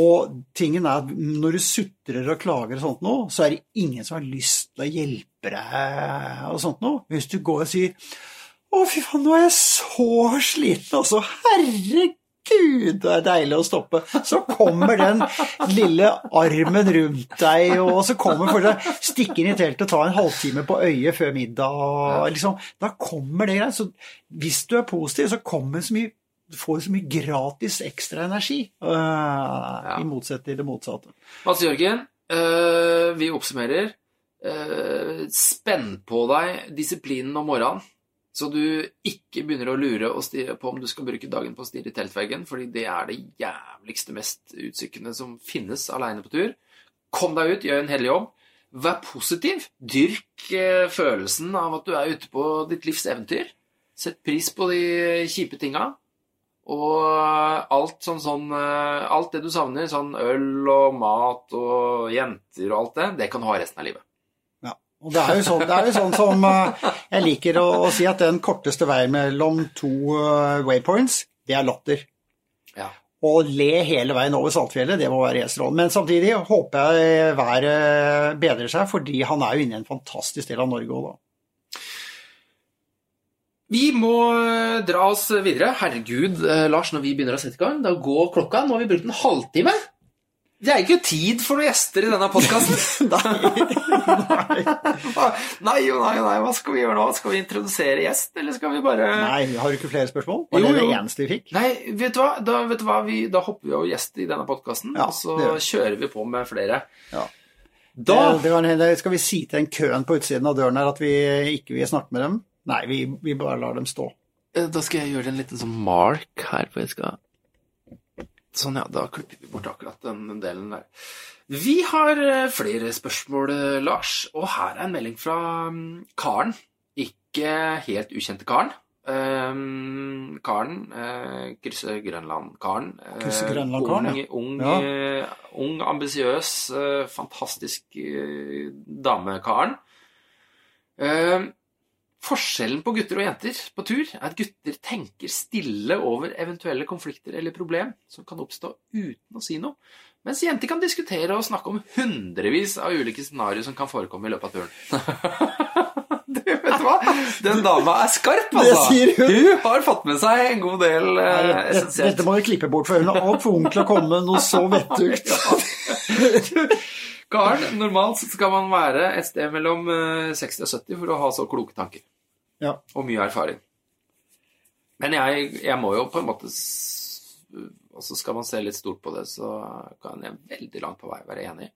B: Og tingen er at når du sutrer og klager og sånt noe, så er det ingen som har lyst til å hjelpe deg og sånt noe. Hvis du går og sier å, fy faen, nå er jeg så sliten, altså. Herregud, det er deilig å stoppe. Så kommer den lille armen rundt deg, og så kommer for deg, stikke inn i teltet og ta en halvtime på øyet før middag. og Liksom. Da kommer det greit. Så hvis du er positiv, så kommer så mye Du får så mye gratis ekstra energi, eh, i motsetning til det motsatte.
A: Mats Jørgen, eh, vi oppsummerer. Eh, spenn på deg disiplinen om morgenen, så du ikke begynner å lure på om du skal bruke dagen på å stirre i teltveggen, fordi det er det jævligste, mest utsykkende som finnes aleine på tur. Kom deg ut, gjør en hellig jobb. Vær positiv. Dyrk eh, følelsen av at du er ute på ditt livs eventyr. Sett pris på de kjipe tinga. Og alt sånn, sånn eh, Alt det du savner, sånn øl og mat og jenter og alt det, det kan du ha resten av livet.
B: Og det er jo sånn, det er jo sånn som eh, jeg liker å, å si at den korteste veien mellom to eh, waypoints, det er latter.
A: Ja.
B: Å le hele veien over Saltfjellet, det må være helt strålende. Men samtidig håper jeg været bedrer seg, fordi han er jo inne i en fantastisk del av Norge òg, da.
A: Vi må eh, dra oss videre. Herregud, Lars, når vi begynner å sette i gang, da går klokka. Nå har vi brukt en halvtime. Det er ikke tid for noen gjester i denne podkasten. nei nei og nei, hva skal vi gjøre nå? Skal vi introdusere gjest, eller skal vi bare
B: Nei, har du ikke flere spørsmål? Var
A: Jo,
B: det det eneste vi fikk?
A: Nei, vet du hva? Da, vet du hva? Vi, da hopper vi over gjest i denne podkasten,
B: Ja,
A: og så
B: det
A: kjører vi på med flere.
B: Ja.
A: Da
B: Det, det hende- skal vi si til den køen på utsiden av døren her at vi ikke vil snakke med dem? Nei, vi, vi bare lar dem stå.
A: Eh, Da skal jeg gjøre en liten sånn mark her, for jeg skal Sånn, ja. Da klipper vi bort akkurat den, delen der. Vi har eh, flere spørsmål, eh, Lars, og her er en melding fra mm, Karen. Ikke helt ukjente Karen. Um, Karen, uh, krysser Grønland-Karen. Uh,
B: Krysser Grønland-Karen, ja.
A: Ung, ung,
B: Ja.
A: uh, ung ambisiøs, uh, fantastisk uh, dame, Karen. Forskjellen på gutter og jenter på tur er at gutter tenker stille over eventuelle konflikter eller problem som kan oppstå uten å si noe, mens jenter kan diskutere og snakke om hundrevis av ulike scenarioer som kan forekomme i løpet av turen. du, vet du hva? Den dama er skarp, altså!
B: Hun.
A: Har fått med seg en god del eh, essensielt.
B: dette må vi klippe bort, for hun er altfor ung til å komme med noe så vettugt.
A: Karen, normalt så skal man være et sted mellom eh, 60 og 70 for å ha så kloke tanker.
B: Ja.
A: og mye erfaring. Men jeg, jeg må jo på en måte Og så skal man se litt stort på det, så kan jeg veldig langt på vei være enig.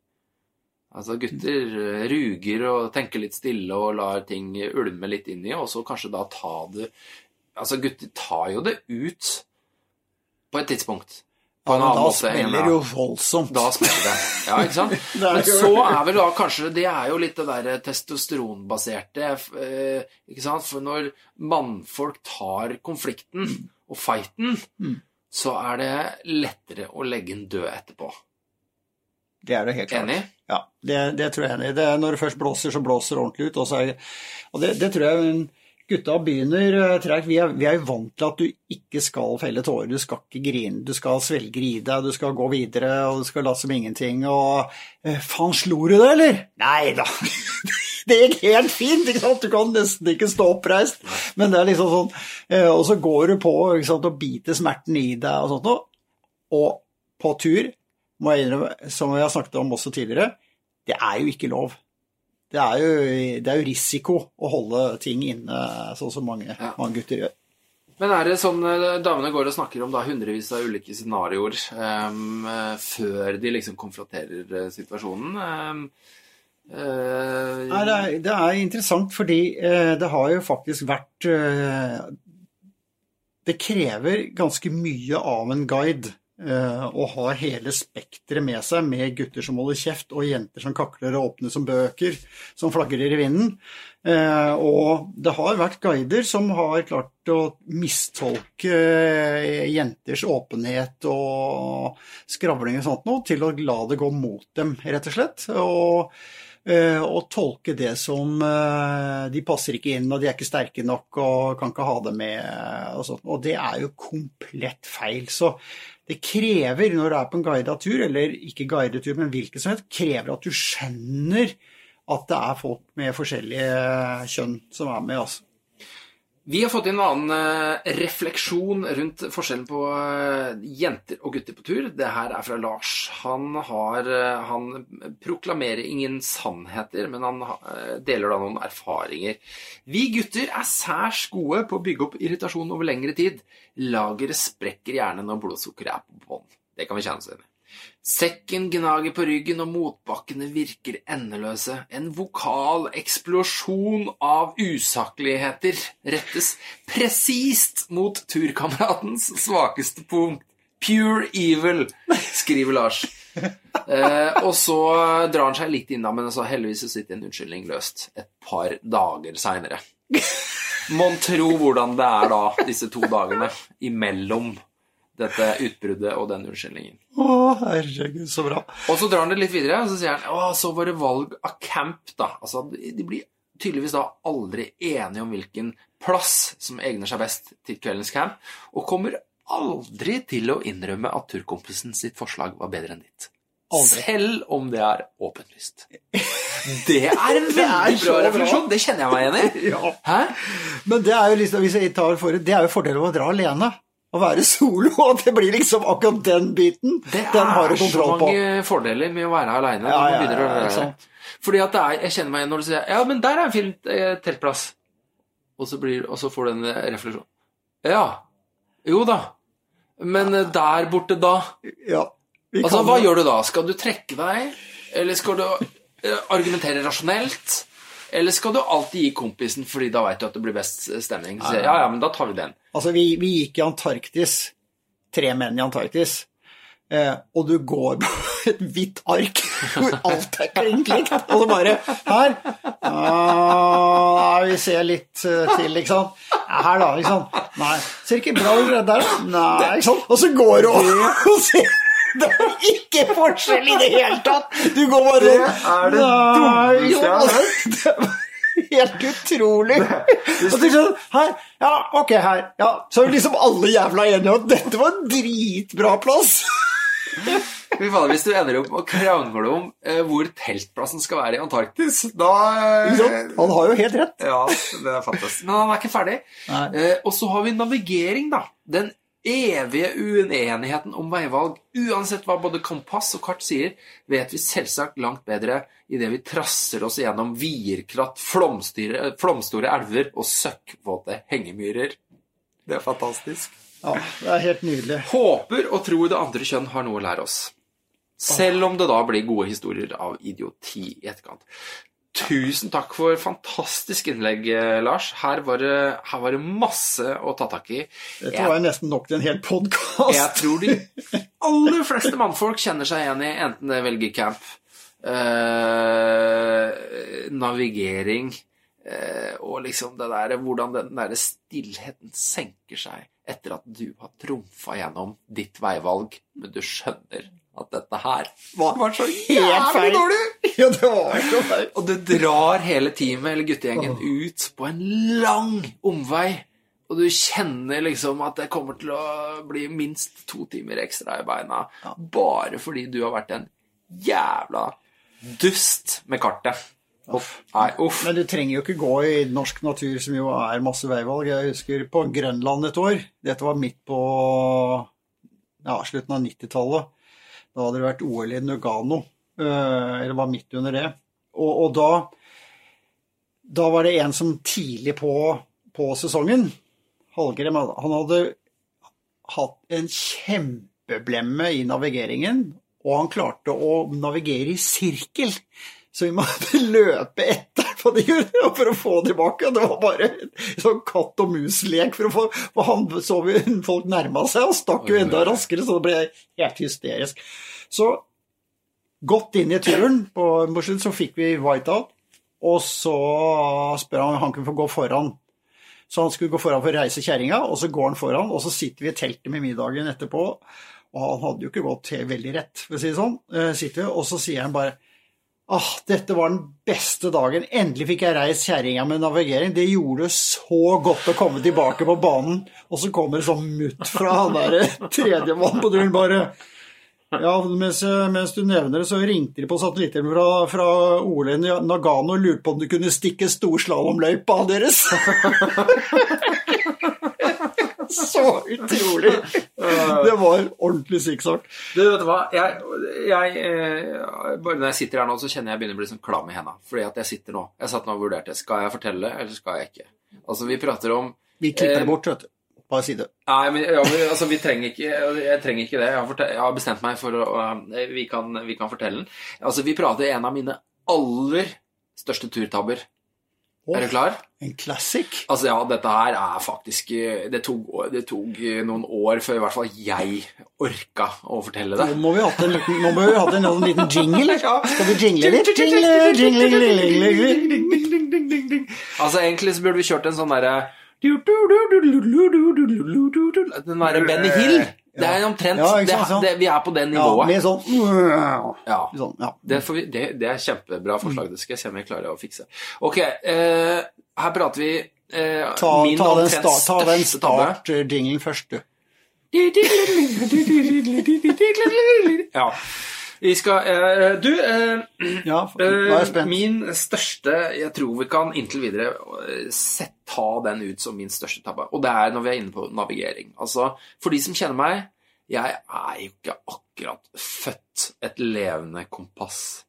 A: Altså Gutter eh, ruger og tenker litt stille og lar ting ulme litt inn i, og så kanskje da ta det Altså, gutter tar jo det ut på et tidspunkt. På en annen
B: da
A: måte Da
B: spiller jo voldsomt.
A: da spiller det. Ja, ikke sant?
B: Er
A: Men så er vel da kanskje Det er jo litt det derre testosteronbaserte eh, Ikke sant? For når mannfolk tar konflikten og fighten,
B: Mm.
A: så er det lettere å legge en død etterpå.
B: Det er det helt klart.
A: Enig?
B: Ja, det, det tror jeg enig i. Det er Når det først blåser, så blåser det ordentlig ut. Og, er, det, det tror jeg gutta begynner eh, tregt. Vi, vi er jo vant til at du ikke skal felle tårer, du skal ikke grine, du skal svelge i deg, du skal gå videre, og du skal late som ingenting. Og eh, faen, slo du det, eller? Nei da. Det gikk helt fint, ikke sant? du kan nesten ikke stå oppreist. Men det er liksom sånn eh, Og så går du på ikke sant? og biter smerten i deg og sånt noe. Og på tur, må jeg innrømme, som vi har snakket om også tidligere, det er jo ikke lov. Det er jo, det er jo risiko å holde ting inne, sånn som mange,
A: Ja.
B: mange gutter gjør.
A: Men er det sånn eh, damene går og snakker om da hundrevis av ulike scenarioer eh, før de liksom konfronterer eh, situasjonen? Um, uh,
B: Nei, det, er, det er interessant fordi uh, det har jo faktisk vært uh, Det krever ganske mye av en guide eh, har ha hele spekteret med seg, med gutter som holder kjeft, og jenter som kakler og åpner som bøker, som flagrer i vinden. Eh, og det har vært guider som har klart å mistolke eh, jenters åpenhet og skravling og sånt noe, til å la det gå mot dem, rett og slett. Og og tolke det som de passer ikke inn, og de er ikke sterke nok og kan ikke ha det med. Og, sånt. og det er jo komplett feil. Så det krever, når du er på en guidet tur, eller ikke guidet tur, men hvilken som helst, krever at du skjønner at det er folk med forskjellige kjønn som er med. Altså.
A: Vi har fått inn en annen eh, refleksjon rundt forskjellen på eh, jenter og gutter på tur. Det her er fra Lars. Han, har, eh, han proklamerer ingen sannheter, men han deler da noen erfaringer. Vi gutter er særs gode på å bygge opp irritasjon over lengre tid. Lageret sprekker gjerne når blodsukkeret er på bånn. Det kan vi kjenne oss igjen i. Sekken gnager på ryggen, og motbakkene virker endeløse. En vokal eksplosjon av usakligheter rettes presist mot turkameratens svakeste punkt. Pure evil, skriver Lars. Eh, og så drar han seg litt inna, men altså, heldigvis så sitter en unnskyldning løst et par dager seinere. Mon tro hvordan det er da, disse to dagene imellom dette utbruddet og den unnskyldningen.
B: Å, herregud, så bra.
A: Og så drar han det litt videre, og så sier han Å, så var det valg av camp, da. Altså, de blir tydeligvis da aldri enige om hvilken plass som egner seg best til kveldens camp, og kommer aldri til å innrømme at turkompisen sitt forslag var bedre enn ditt.
B: Aldri.
A: Selv om det er åpenlyst. Det er en veldig bra refleksjon. Det kjenner jeg meg igjen i.
B: Ja. Men det er jo liksom, hvis jeg tar for, det er jo fordelen med å dra alene. Å være solo. og det blir liksom akkurat den biten.
A: Det
B: den har du kontroll på.
A: Det er så
B: mange på.
A: fordeler med å være aleine.
B: Ja, ja, ja, ja.
A: Fordi at det er, jeg kjenner meg igjen når du sier Ja, men der er en fin eh, teltplass. Og så, blir, og så får du en eh, refleksjon. Ja. Jo da. Men eh, der borte, da?
B: Ja,
A: Altså, Hva gjør du da? Skal du trekke deg? Eller skal du argumentere rasjonelt? Eller skal du alltid gi kompisen fordi da veit du at det blir best stemning? Så, ja, ja, men da tar vi den.
B: Altså, vi, vi gikk i Antarktis. Tre menn i Antarktis. Eh, og du går på et hvitt ark hvor alt er klink likt. Og så bare Her. Ah, vi ser litt eh, til, ikke sant. Her, da. liksom. Nei. Ser ikke bra ut der. Nei, ikke sant. Og så går du og ser det er ikke forskjell i det hele tatt! Du går bare Det
A: er det dummeste jeg har
B: hørt. Helt utrolig. Og så sånn, her, ja, ok, her. Ja. Så er liksom alle jævla enige om at dette var en dritbra plass.
A: Fy Hvis du ender opp med å krangle om eh, hvor teltplassen skal være i Antarktis, da
B: eh. Han har jo helt rett.
A: Ja, det er fantastisk. Men han er ikke ferdig. Eh, og så har vi navigering, da. Den evige uenigheten om veivalg. Uansett hva både kompass og kart sier, vet vi selvsagt langt bedre idet vi trasser oss gjennom vierkratt, flomstore elver og søkkvåte hengemyrer. Det er fantastisk.
B: Ja, det er helt nydelig.
A: Håper og tror det andre kjønn har noe å lære oss. Selv om det da blir gode historier av idioti i etterkant. Tusen takk for fantastisk innlegg, eh, Lars. Her var det, her var det masse å ta tak i.
B: Dette var jeg, nesten nok til en hel podkast.
A: Jeg tror de aller fleste mannfolk kjenner seg igjen i enten det velger camp, eh, navigering eh, og liksom det der hvordan den der stillheten senker seg etter at du har trumfa gjennom ditt veivalg, men du skjønner at dette her var så
B: Helt
A: jævlig dårlig!
B: Ja, det var så feil.
A: Og du drar hele teamet eller guttegjengen ut på en lang omvei. Og du kjenner liksom at det kommer til å bli minst to timer ekstra i beina. Bare fordi du har vært en jævla dust med kartet. Uff. Nei, uff.
B: Men du trenger jo ikke gå i norsk natur, som jo er masse veivalg. Jeg husker på Grønland et år. Dette var midt på ja, slutten av 90-tallet. Da hadde det vært OL i Nugano. eh, Eller var midt under det. Og, og da, da var det en som tidlig på, på sesongen, Hallgrim, han hadde hatt en kjempeblemme i navigeringen, og han klarte å navigere i sirkel. Så vi måtte løpe etter på de for å få tilbake. Det var bare sånn katt og mus-lek. For, å få- for han så vi folk nærma seg og stakk jo enda raskere, så det ble helt hysterisk. Så godt inn i turen på Mosjøen så fikk vi whiteout, og så spør han om han kunne få gå foran. Så han skulle gå foran for å reise kjerringa, og så går han foran, og så sitter vi i teltet med middagen etterpå. Og han hadde jo ikke gått veldig rett, for å si det sånn. Eh, sitter vi, og så sier han bare Ah, dette var den beste dagen. Endelig fikk jeg reist kjerringa med navigering. Det gjorde så godt å komme tilbake på banen. Og så kommer det sånn mutt fra han der tredjemann på turen bare Ja, mens, mens du nevner det, så ringte de på satellitten fra, fra Ole Nagano og lurte på om du kunne stikke storslalåmløypa deres. Så utrolig! Det var ordentlig sikksakk.
A: Du, vet du hva? Jeg, jeg, eh, bare når jeg sitter her nå, så kjenner jeg begynner å bli sånn klam i hendene. Fordi at jeg sitter nå. Jeg satt nå og vurderte. Skal jeg fortelle, eller skal jeg ikke? Altså, vi prater om
B: Vi klipper
A: Eh,
B: det bort, vet du. Bare si det.
A: Nei, men, ja, men altså, vi trenger ikke Jeg trenger ikke det. Jeg har, jeg har bestemt meg for å å- vi kan, vi kan fortelle den. Altså, vi prater en av mine aller største turtabber.
B: Å,
A: Er du klar?
B: En classic.
A: Altså, ja, dette her er faktisk Det tok, det tok noen år før i hvert fall jeg orka å fortelle det.
B: Nå må vi ha en liten, nå må vi ha hatt en liten jingle.
A: Ja.
B: Skal vi jingle litt? Jingle, jingle, jingle, jingle.
A: Altså, egentlig så burde vi kjørt en sånn derre Den derre Benny Hill. Det er omtrent
B: Ja,
A: sant,
B: sant, Det,
A: det, Vi er på det nivået.
B: Ja, sånn
A: Ja.
B: Sånn, ja.
A: Det, får vi, det, det er kjempebra forslag. Det skal jeg se om jeg klarer å fikse. Ok, eh, her prater vi eh,
B: Ta,
A: min
B: ta den,
A: omtrent
B: sta, ta den start-jinglen først, du.
A: Ja. Vi skal eh, Du, eh,
B: Ja, er
A: eh, min største Jeg tror vi kan inntil videre eh, sett, ta den ut som min største tabbe. Og det er når vi er inne på navigering. Altså, for de som kjenner meg Jeg er jo ikke akkurat født et levende kompass.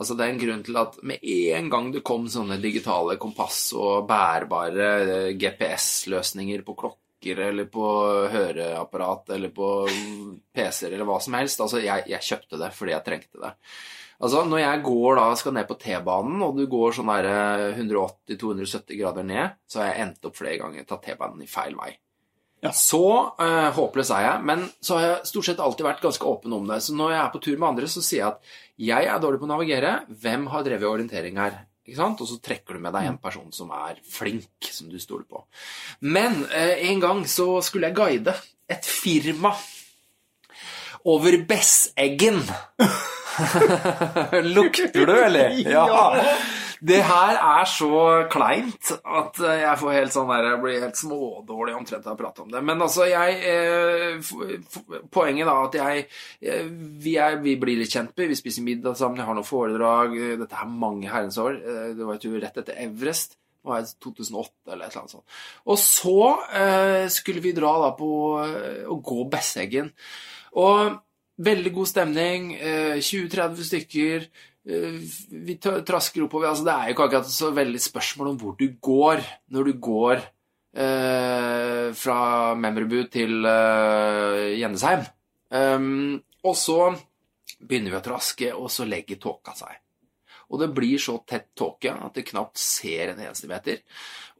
A: Altså Det er en grunn til at med en gang det kom sånne digitale kompass og bærbare eh, GPS-løsninger på klokker eller på høreapparat eller på PC-er eller hva som helst Altså, jeg, jeg kjøpte det fordi jeg trengte det. Altså, Når jeg går da, skal ned på T-banen, og du går sånn der, eh, 180-270 grader ned, så har jeg endt opp flere ganger tatt T-banen i feil vei.
B: Ja.
A: Så uh, håpløs er jeg, men så har jeg stort sett alltid vært ganske åpen om det. Så når jeg er på tur med andre, så sier jeg at jeg er dårlig på å navigere. Hvem har drevet orientering her? Og så trekker du med deg en person som er flink, som du stoler på. Men uh, en gang så skulle jeg guide et firma over Besseggen. Lukter du, eller?
B: Ja.
A: Det her er så kleint at jeg får helt sånn der, jeg blir helt smådårlig omtrent av å prate om det. Men altså, jeg eh, Poenget da at jeg eh, vi, er, vi blir litt kjent med, vi spiser middag sammen, jeg har noen foredrag Dette er mange herrens år. eh, Det var jo rett etter Everest. Det var 2008 eller et eller annet sånt. Og så eh, skulle vi dra da på å gå Besseggen. Og veldig god stemning. Eh, 20-30 stykker. Eh, vi trasker oppover. Altså, det er jo ikke akkurat så veldig spørsmål om hvor du går når du går eh, fra Memrebu til eh, Gjennesheim. Um, og så begynner vi å traske, og så legger tåka seg. Og det blir så tett tåke at det knapt ser en eneste meter.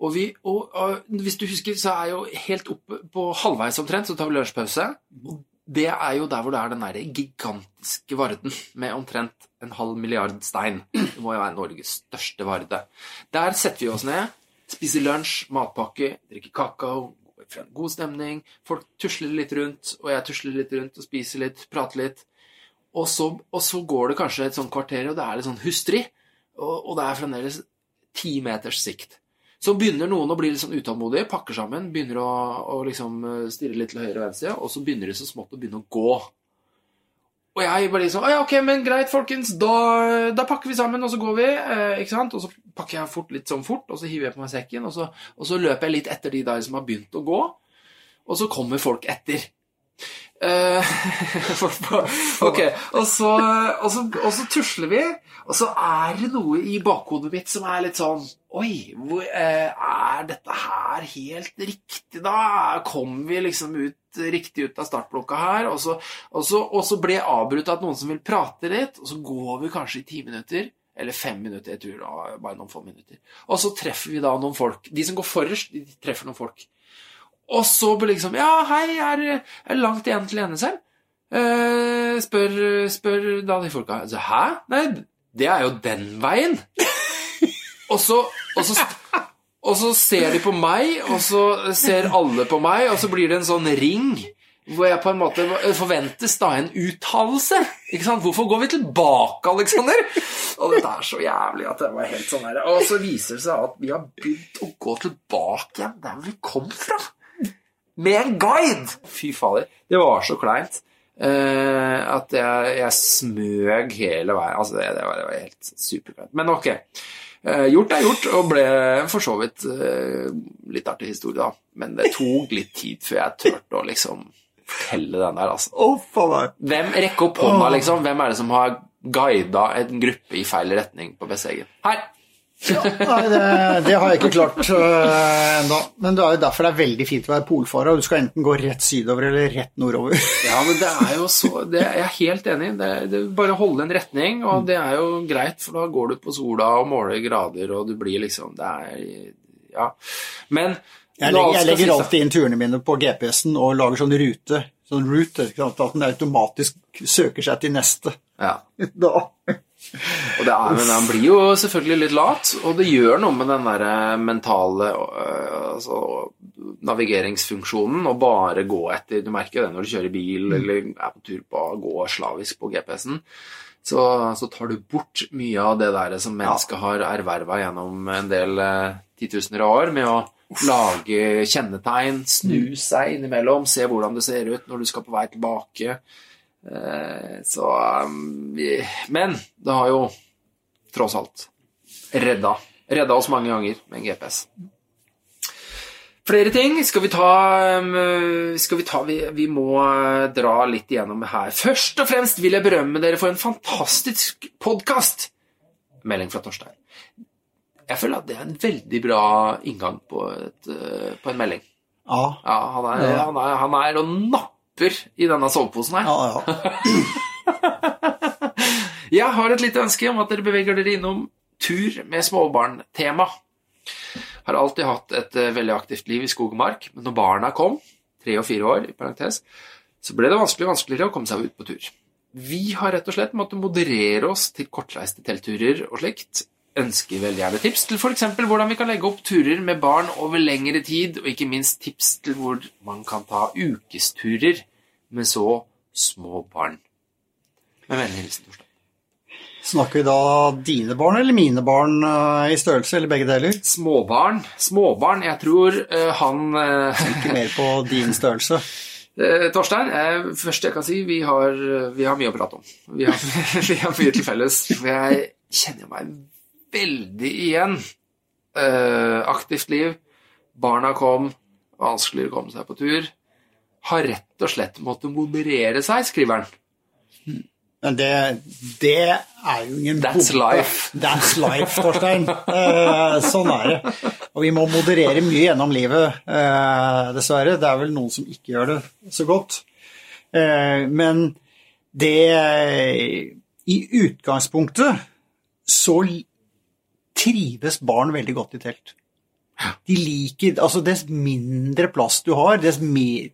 A: Og, vi, og, og hvis du husker, så er jeg jo helt oppe på halvveis omtrent, så tar vi lunsjpause. Og det er jo der hvor det er den der gigantiske varden med omtrent en halv milliard stein. Det må jo være Norges største varde. Der setter vi oss ned, spiser lunsj, matpakke, drikker kakao, god stemning. Folk tusler litt rundt, og jeg tusler litt rundt og spiser litt, prater litt. Og så, og så går det kanskje et sånt kvarter, og det er litt sånn hustrig. Og, og det er fremdeles ti meters sikt. Så begynner noen å bli litt sånn utålmodige, pakker sammen, begynner å, å liksom eh, stirre litt til høyre og venstre, og så begynner de så smått å begynne å gå. Og jeg bare liksom Ja, ok, men greit, folkens. Da, da pakker vi sammen, og så går vi. Eh, ikke sant? Og så pakker jeg fort litt sånn fort, og så hiver jeg på meg sekken, og så, og så løper jeg litt etter de der som har begynt å gå. Og så kommer folk etter. Eh, ok, og så, og, så, og så tusler vi, og så er det noe i bakhodet mitt som er litt sånn Oi, hvor, eh, er dette her helt riktig, da? Kommer vi liksom ut riktig ut av startblokka her? Og så, og så, og så blir jeg avbrutt av noen som vil prate litt, og så går vi kanskje i ti minutter. Eller fem minutter, jeg tror bare noen få minutter. Og så treffer vi da noen folk. De som går forrest, de treffer noen folk. Og så blir liksom Ja, hei, er, det langt igjen til Enesheim? Eh, spør, spør da de folka. Altså, Hæ? Nei, det er jo den veien. og, så, og, så, og så ser de på meg, og så ser alle på meg, og så blir det en sånn ring. Hvor jeg på en måte forventes da en uttalelse. Ikke sant? Hvorfor går vi tilbake, Alexander? Og dette er så jævlig at det var helt sånn her. Og så viser det seg at vi har begynt å gå tilbake igjen der vi kom fra. Med en guide! Fy fader. Det var så kleint. Uh, at jeg, jeg smøg hele veien. Altså, det, det, var, det var helt superkleint. Men ok. Uh, gjort er gjort, og ble for så vidt uh, litt artig historie, da. Men det tok litt tid før jeg turte å liksom fortelle den der, altså.
B: Oh, faen.
A: Hvem rekke opp hånda, liksom? Hvem er det som har guida en gruppe i feil retning på Besseggen? Her!
B: Nei, det, det har jeg ikke klart uh, ennå. Men det er jo derfor det er veldig fint å være polfarer. Du skal enten gå rett sydover eller rett nordover.
A: Ja, men det er jo så det, Jeg er helt enig. Det, det Bare holde en retning, og det er jo greit, for da går du på sola og måler grader, og du blir liksom Det er Ja. Men
B: Jeg legger, jeg legger alltid inn turene mine på GPS-en og lager sånn rute. Sånn route. At den automatisk søker seg til neste.
A: Ja.
B: Da.
A: Og det er, men han blir jo selvfølgelig litt lat, og det gjør noe med den der mentale øh, altså, navigeringsfunksjonen å bare gå etter Du merker jo det når du kjører bil eller er på tur på å gå slavisk på GPS-en. Så, så tar du bort mye av det der som mennesket har erverva gjennom en del eh, titusener av år, med å lage kjennetegn, snu seg innimellom, se hvordan det ser ut når du skal på vei tilbake. Eh, Så um, Men det har jo tross alt redda, redda oss mange ganger med en GPS. Flere ting skal vi ta, um, skal vi, ta vi, vi må uh, dra litt igjennom her. Først og fremst vil jeg berømme dere for en fantastisk podkast. Melding fra Torstein. Jeg føler at det er en veldig bra inngang på, et, uh, på en melding.
B: Ja,
A: Ja, han er. Han, er, han er og napper i denne soveposen her.
B: ja, ja.
A: Jeg har et lite ønske om at dere beveger dere innom tur med småbarn-tema. Har alltid hatt et eh, veldig aktivt liv i skog og mark, men når barna kom, tre og fire år, i parentes, så ble det vanskelig og vanskeligere å komme seg ut på tur. Vi har rett og slett måttet moderere oss til kortreiste teltturer og slikt. Ønsker veldig gjerne tips til f.eks. hvordan vi kan legge opp turer med barn over lengre tid, og ikke minst tips til hvor man kan ta ukesturer med så små barn. Med vennlig hilsen Torstein.
B: Snakker vi da dine barn eller mine barn uh, i størrelse, eller begge deler?
A: Småbarn. Småbarn. Jeg tror uh, han uh,
B: Ikke mer på din størrelse.
A: Torstein, eh, først jeg kan si, vi har, vi har mye å prate om. Vi har, vi har mye til felles. For jeg kjenner meg veldig igjen. Aktivt liv. Barna kom, vanskeligere å komme seg på tur. Har rett og slett måttet moderere seg, skriver han.
B: Men det, det er jo ingen
A: That's
B: bombe.
A: life.
B: That's life, Torstein. Eh, sånn er det. Og vi må moderere mye gjennom livet, eh, dessverre. Det er vel noen som ikke gjør det så godt. Eh, men det I utgangspunktet så trives barn veldig godt i telt. De liker Altså, dess mindre plass du har, dess mer,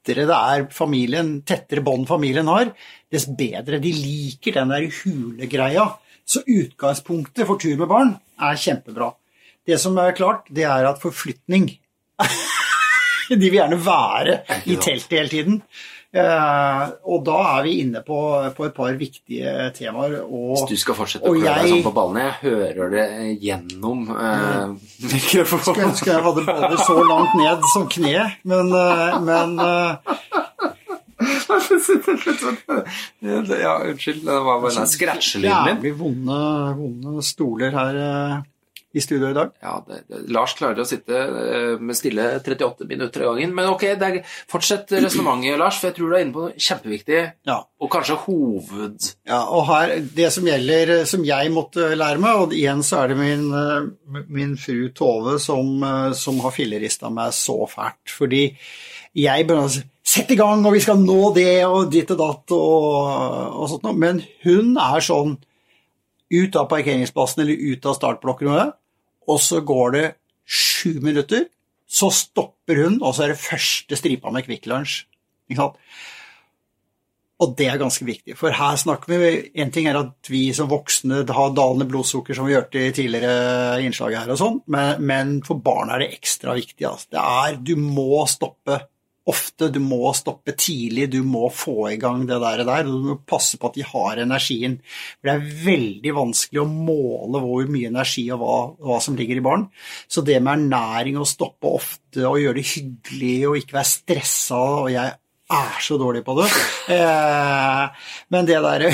B: tettere det er familien, tettere bånd familien har, dess bedre. De liker den der hulegreia. Så utgangspunktet for tur med barn er kjempebra. Det som er klart, det er at forflytning De vil gjerne være i teltet hele tiden. Eh, og da er vi inne på, på et par viktige temaer. Og,
A: Hvis du skal fortsette å
B: prøve
A: klø deg sånn på ballene, jeg hører det gjennom eh,
B: Skulle
A: mikrofonen.
B: ønske jeg hadde baller så langt ned som kne, men, eh, men eh,
A: Ja, unnskyld. Det var bare den scratchelyden min.
B: jævlig vonde, vonde stoler her i studio i dag.
A: Ja, det, det, Lars klarer å sitte eh, med stille 38 minutter av gangen. Men ok, det er, fortsett resonnementet, Lars, for jeg tror du er inne på noe kjempeviktig,
B: Ja.
A: og kanskje hoved...
B: Ja, og her, det som gjelder, som jeg måtte lære meg, og igjen så er det min, eh, min fru Tove som, eh, som har fillerista meg så fælt. Fordi jeg begynner å si Sett i gang, og vi skal nå det, og ditt og datt, og, og sånt noe. Men hun er sånn ut av parkeringsplassen eller ut av startblokkene, og så går det sju minutter, så stopper hun, og så er det første stripa med Kvikk Lunsj. Og det er ganske viktig, for her snakker vi En ting er at vi som voksne har dalende blodsukker, som vi hørte i tidligere innslag her, og sånn, men, men for barn er det ekstra viktig. Altså. Det er, du må stoppe ofte, du må stoppe tidlig, du må få i gang det der. der og Du må passe på at de har energien. For Det er veldig vanskelig å måle hvor mye energi og hva, hva som ligger i barn. Så det med ernæring, å stoppe ofte og gjøre det hyggelig og ikke være stressa og jeg er så dårlig på det. Eh, men det derre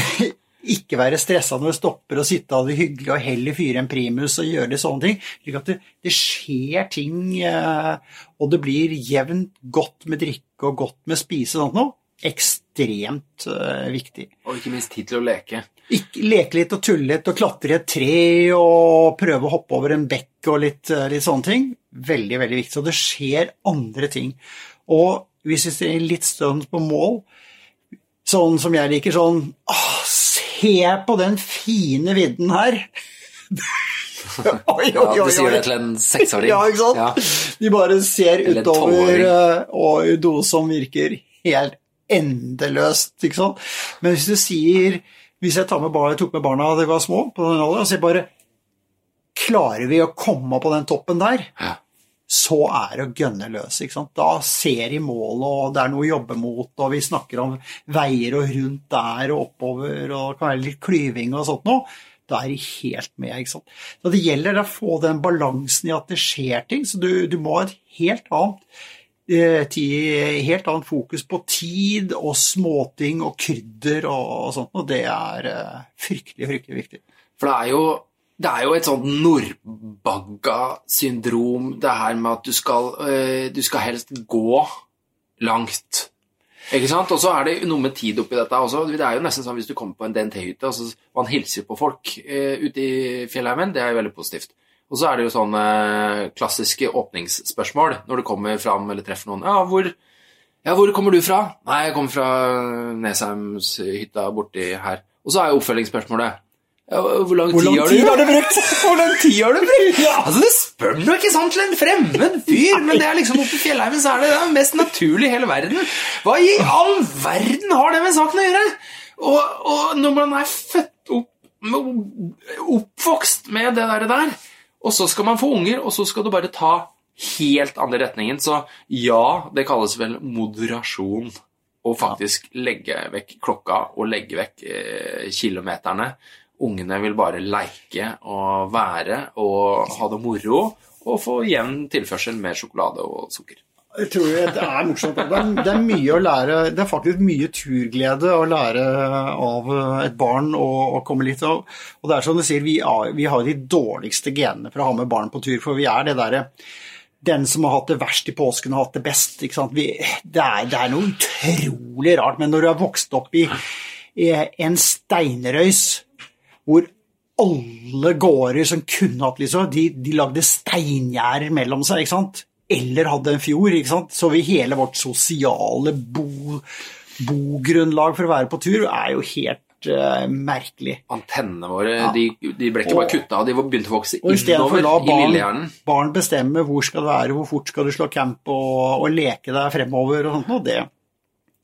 B: ikke være stressa når du stopper og sitte av det hyggelig og heller fyre en primus og gjøre sånne ting. Slik at det, det skjer ting, eh, og det blir jevnt godt med drikke og godt med spise og sånt noe. Ekstremt eh, viktig.
A: Og ikke minst tid til å leke.
B: Ikke, leke litt og tulle litt og klatre i et tre og prøve å hoppe over en bekk og litt, eh, litt sånne ting. Veldig, veldig viktig. Så det skjer andre ting. Og hvis vi ser litt stund på mål, sånn som jeg liker, sånn åh, Se på den fine vidden her! oi,
E: Ja, du sier det til en seksåring.
B: Ja, ikke sant?
E: Ja.
B: De bare ser utover eh, og som virker helt endeløst, ikke sant. Men hvis du sier Hvis jeg tar med barna, jeg tok med barna da de var små, på den alderen, og sier bare Klarer vi å komme på den toppen der?
E: Ja.
B: Så er det å gønne løs. Da ser de målet, og det er noe å jobbe mot, og vi snakker om veier og rundt der og oppover, og det kan være litt klyving og sånt noe. Da er de helt med. Så Det gjelder å få den balansen i at det skjer ting. Så du, du må ha et helt annet eh, helt annet fokus på tid og småting og krydder og sånt, og det er eh, fryktelig, fryktelig viktig.
A: For det er jo, det er jo et sånt Nordbagga-syndrom, det her med at du skal, øh, du skal helst gå langt. Ikke sant? Og så er det noe med tid oppi dette også. Det er jo nesten sånn hvis du kommer på en DNT-hytte, og så man hilser på folk eh, ute i fjellheimen, det er jo veldig positivt. Og så er det jo sånne klassiske åpningsspørsmål når du kommer fram eller treffer noen. Ja, hvor, ja, hvor kommer du fra? Nei, jeg kommer fra Nesheimshytta borti her. Og så er jo oppfølgingsspørsmålet ja, hvor lang
B: Hvor
A: tid
B: lang
A: har
B: tid
A: du
B: har du brukt?
A: Hvor lang tid har du brukt? Altså, Det spør du ikke sant til en fremmed fyr, men det er liksom oppe i fjellheimen så er det det mest naturlige i hele verden. Hva i all verden har det med saken å gjøre? Og, og når man er født opp oppvokst med det der, der, og så skal man få unger, og så skal du bare ta helt andre retningen, så ja, det kalles vel moderasjon. Å faktisk legge vekk klokka og legge vekk eh, kilometerne. Ungene vil bare leike og være og ha det moro og få jevn tilførsel med sjokolade og sukker.
B: Jeg tror det er morsomt. Det er, mye å lære. Det er faktisk mye turglede å lære av et barn og komme litt av. Og det er som du sier, vi, er, vi har de dårligste genene for å ha med barn på tur. For vi er det derre den som har hatt det verst i påsken, har hatt det best. Vi, det, er, det er noe utrolig rart. Men når du har vokst opp i, i en steinrøys hvor alle gårder som kunne hatt liksom, de, de lagde steingjerder mellom seg, ikke sant? Eller hadde en fjord, ikke sant? Så vi hele vårt sosiale bo, bogrunnlag for å være på tur er jo helt eh, merkelig.
A: Antennene våre de, de ble ikke bare kutta av, de begynte å vokse innover i lillehjernen.
B: Og istedenfor å la barn, barn bestemme hvor skal det være, hvor fort skal du slå camp og, og leke deg fremover og sånt noe, det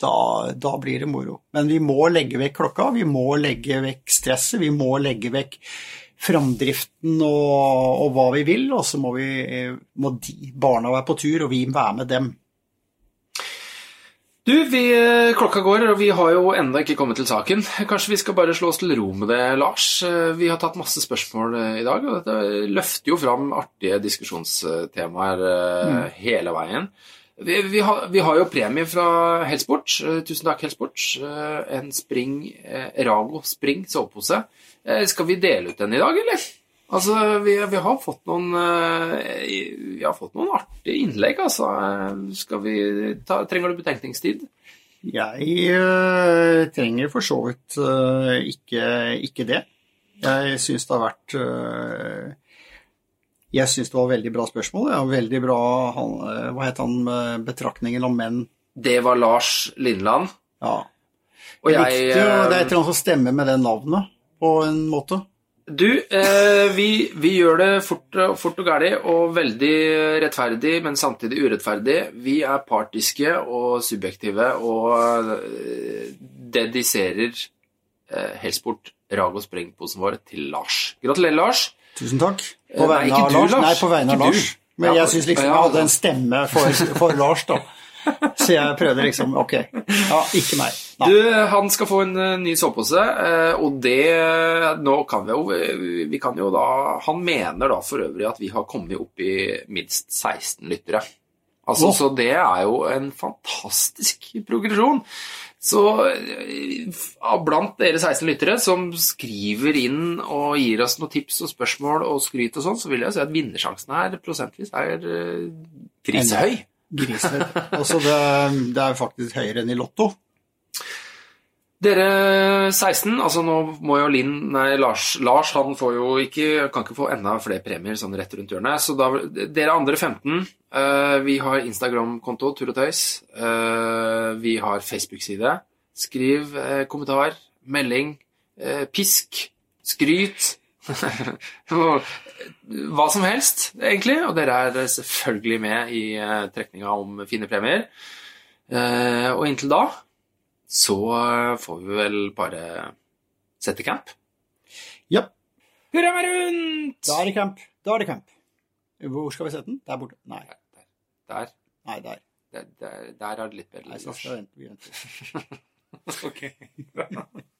B: da, da blir det moro. Men vi må legge vekk klokka, vi må legge vekk stresset, vi må legge vekk framdriften og, og hva vi vil, og så må, vi, må de, barna være på tur, og vi være med dem.
A: Du, vi, klokka går, og vi har jo ennå ikke kommet til saken. Kanskje vi skal bare slå oss til ro med det, Lars? Vi har tatt masse spørsmål eh, i dag, og dette løfter jo fram artige diskusjonstemaer mm. hele veien. Vi, vi, har, vi har jo premie fra Helsport. Eh, Tusen takk, Helsport. Eh, En Spring eh, Rago Spring sovepose. Skal vi dele ut den i dag, eller? Altså, vi, vi har fått noen Vi har fått noen artige innlegg, altså. Skal vi ta, trenger du betenkningstid?
B: Jeg øh, trenger for så vidt øh, ikke, ikke det. Jeg syns det har vært øh, Jeg syns det var veldig bra spørsmål. Ja, veldig bra han, øh, Hva het han med betraktningen om menn?
A: Det var Lars Lindland.
B: Ja.
A: Og jeg
B: Riktig, og det er et
A: eh,
B: eller annet som stemmer med det navnet, på en måte.
A: Du, eh, vi, vi gjør det fort, fort og gærlig og veldig rettferdig, men samtidig urettferdig. Vi er partiske og subjektive og eh, dediserer eh, Helsport rag- og sprengposen vår til Lars. Gratulerer, Lars.
B: Tusen takk.
A: Eh,
B: På
A: nei,
B: vegne
A: ikke
B: av Lars.
A: Lars.
B: Nei, på vegne av. Lars. Men jeg syns liksom jeg hadde en stemme for, for Lars, da. Så jeg prøvde liksom Ok. Ja, ikke meg. Nei.
A: Du, han skal få en eh, ny sovepose, eh, og det Nå kan vi jo Vi kan jo da Han mener da for øvrig at vi har kommet opp i minst 16 lyttere. Altså,
B: oh.
A: Så det er jo en fantastisk progresjon. Så eh, blant dere 16 lyttere som skriver inn og gir oss noen tips og spørsmål og skryt og sånn, så vil jeg si at vinnersjansen her prosentvis er eh, grisehøy.
B: Altså, det, det er faktisk høyere enn i Lotto.
A: Dere 16, altså nå må jo Linn Nei, Lars, Lars han får jo ikke Kan ikke få enda flere premier sånn rett rundt hjørnet. Så da Dere andre 15, uh, vi har Instagram-konto, Tur og Tøys. Uh, vi har Facebook-side. Skriv uh, kommentar, melding, eh, pisk, skryt. Hva som helst, egentlig. Og dere er selvfølgelig med i eh, trekninga om fine premier. Eh, og inntil da så får vi vel bare sette camp.
B: Ja,
A: Hurra meg rundt!
B: da er det camp. Da er det camp. Hvor skal vi sette den? Der borte? Nei,
A: Der,
B: nei der.
A: der, der, der er det litt bedre.
B: Nei, så skal vi vente.
A: Ok.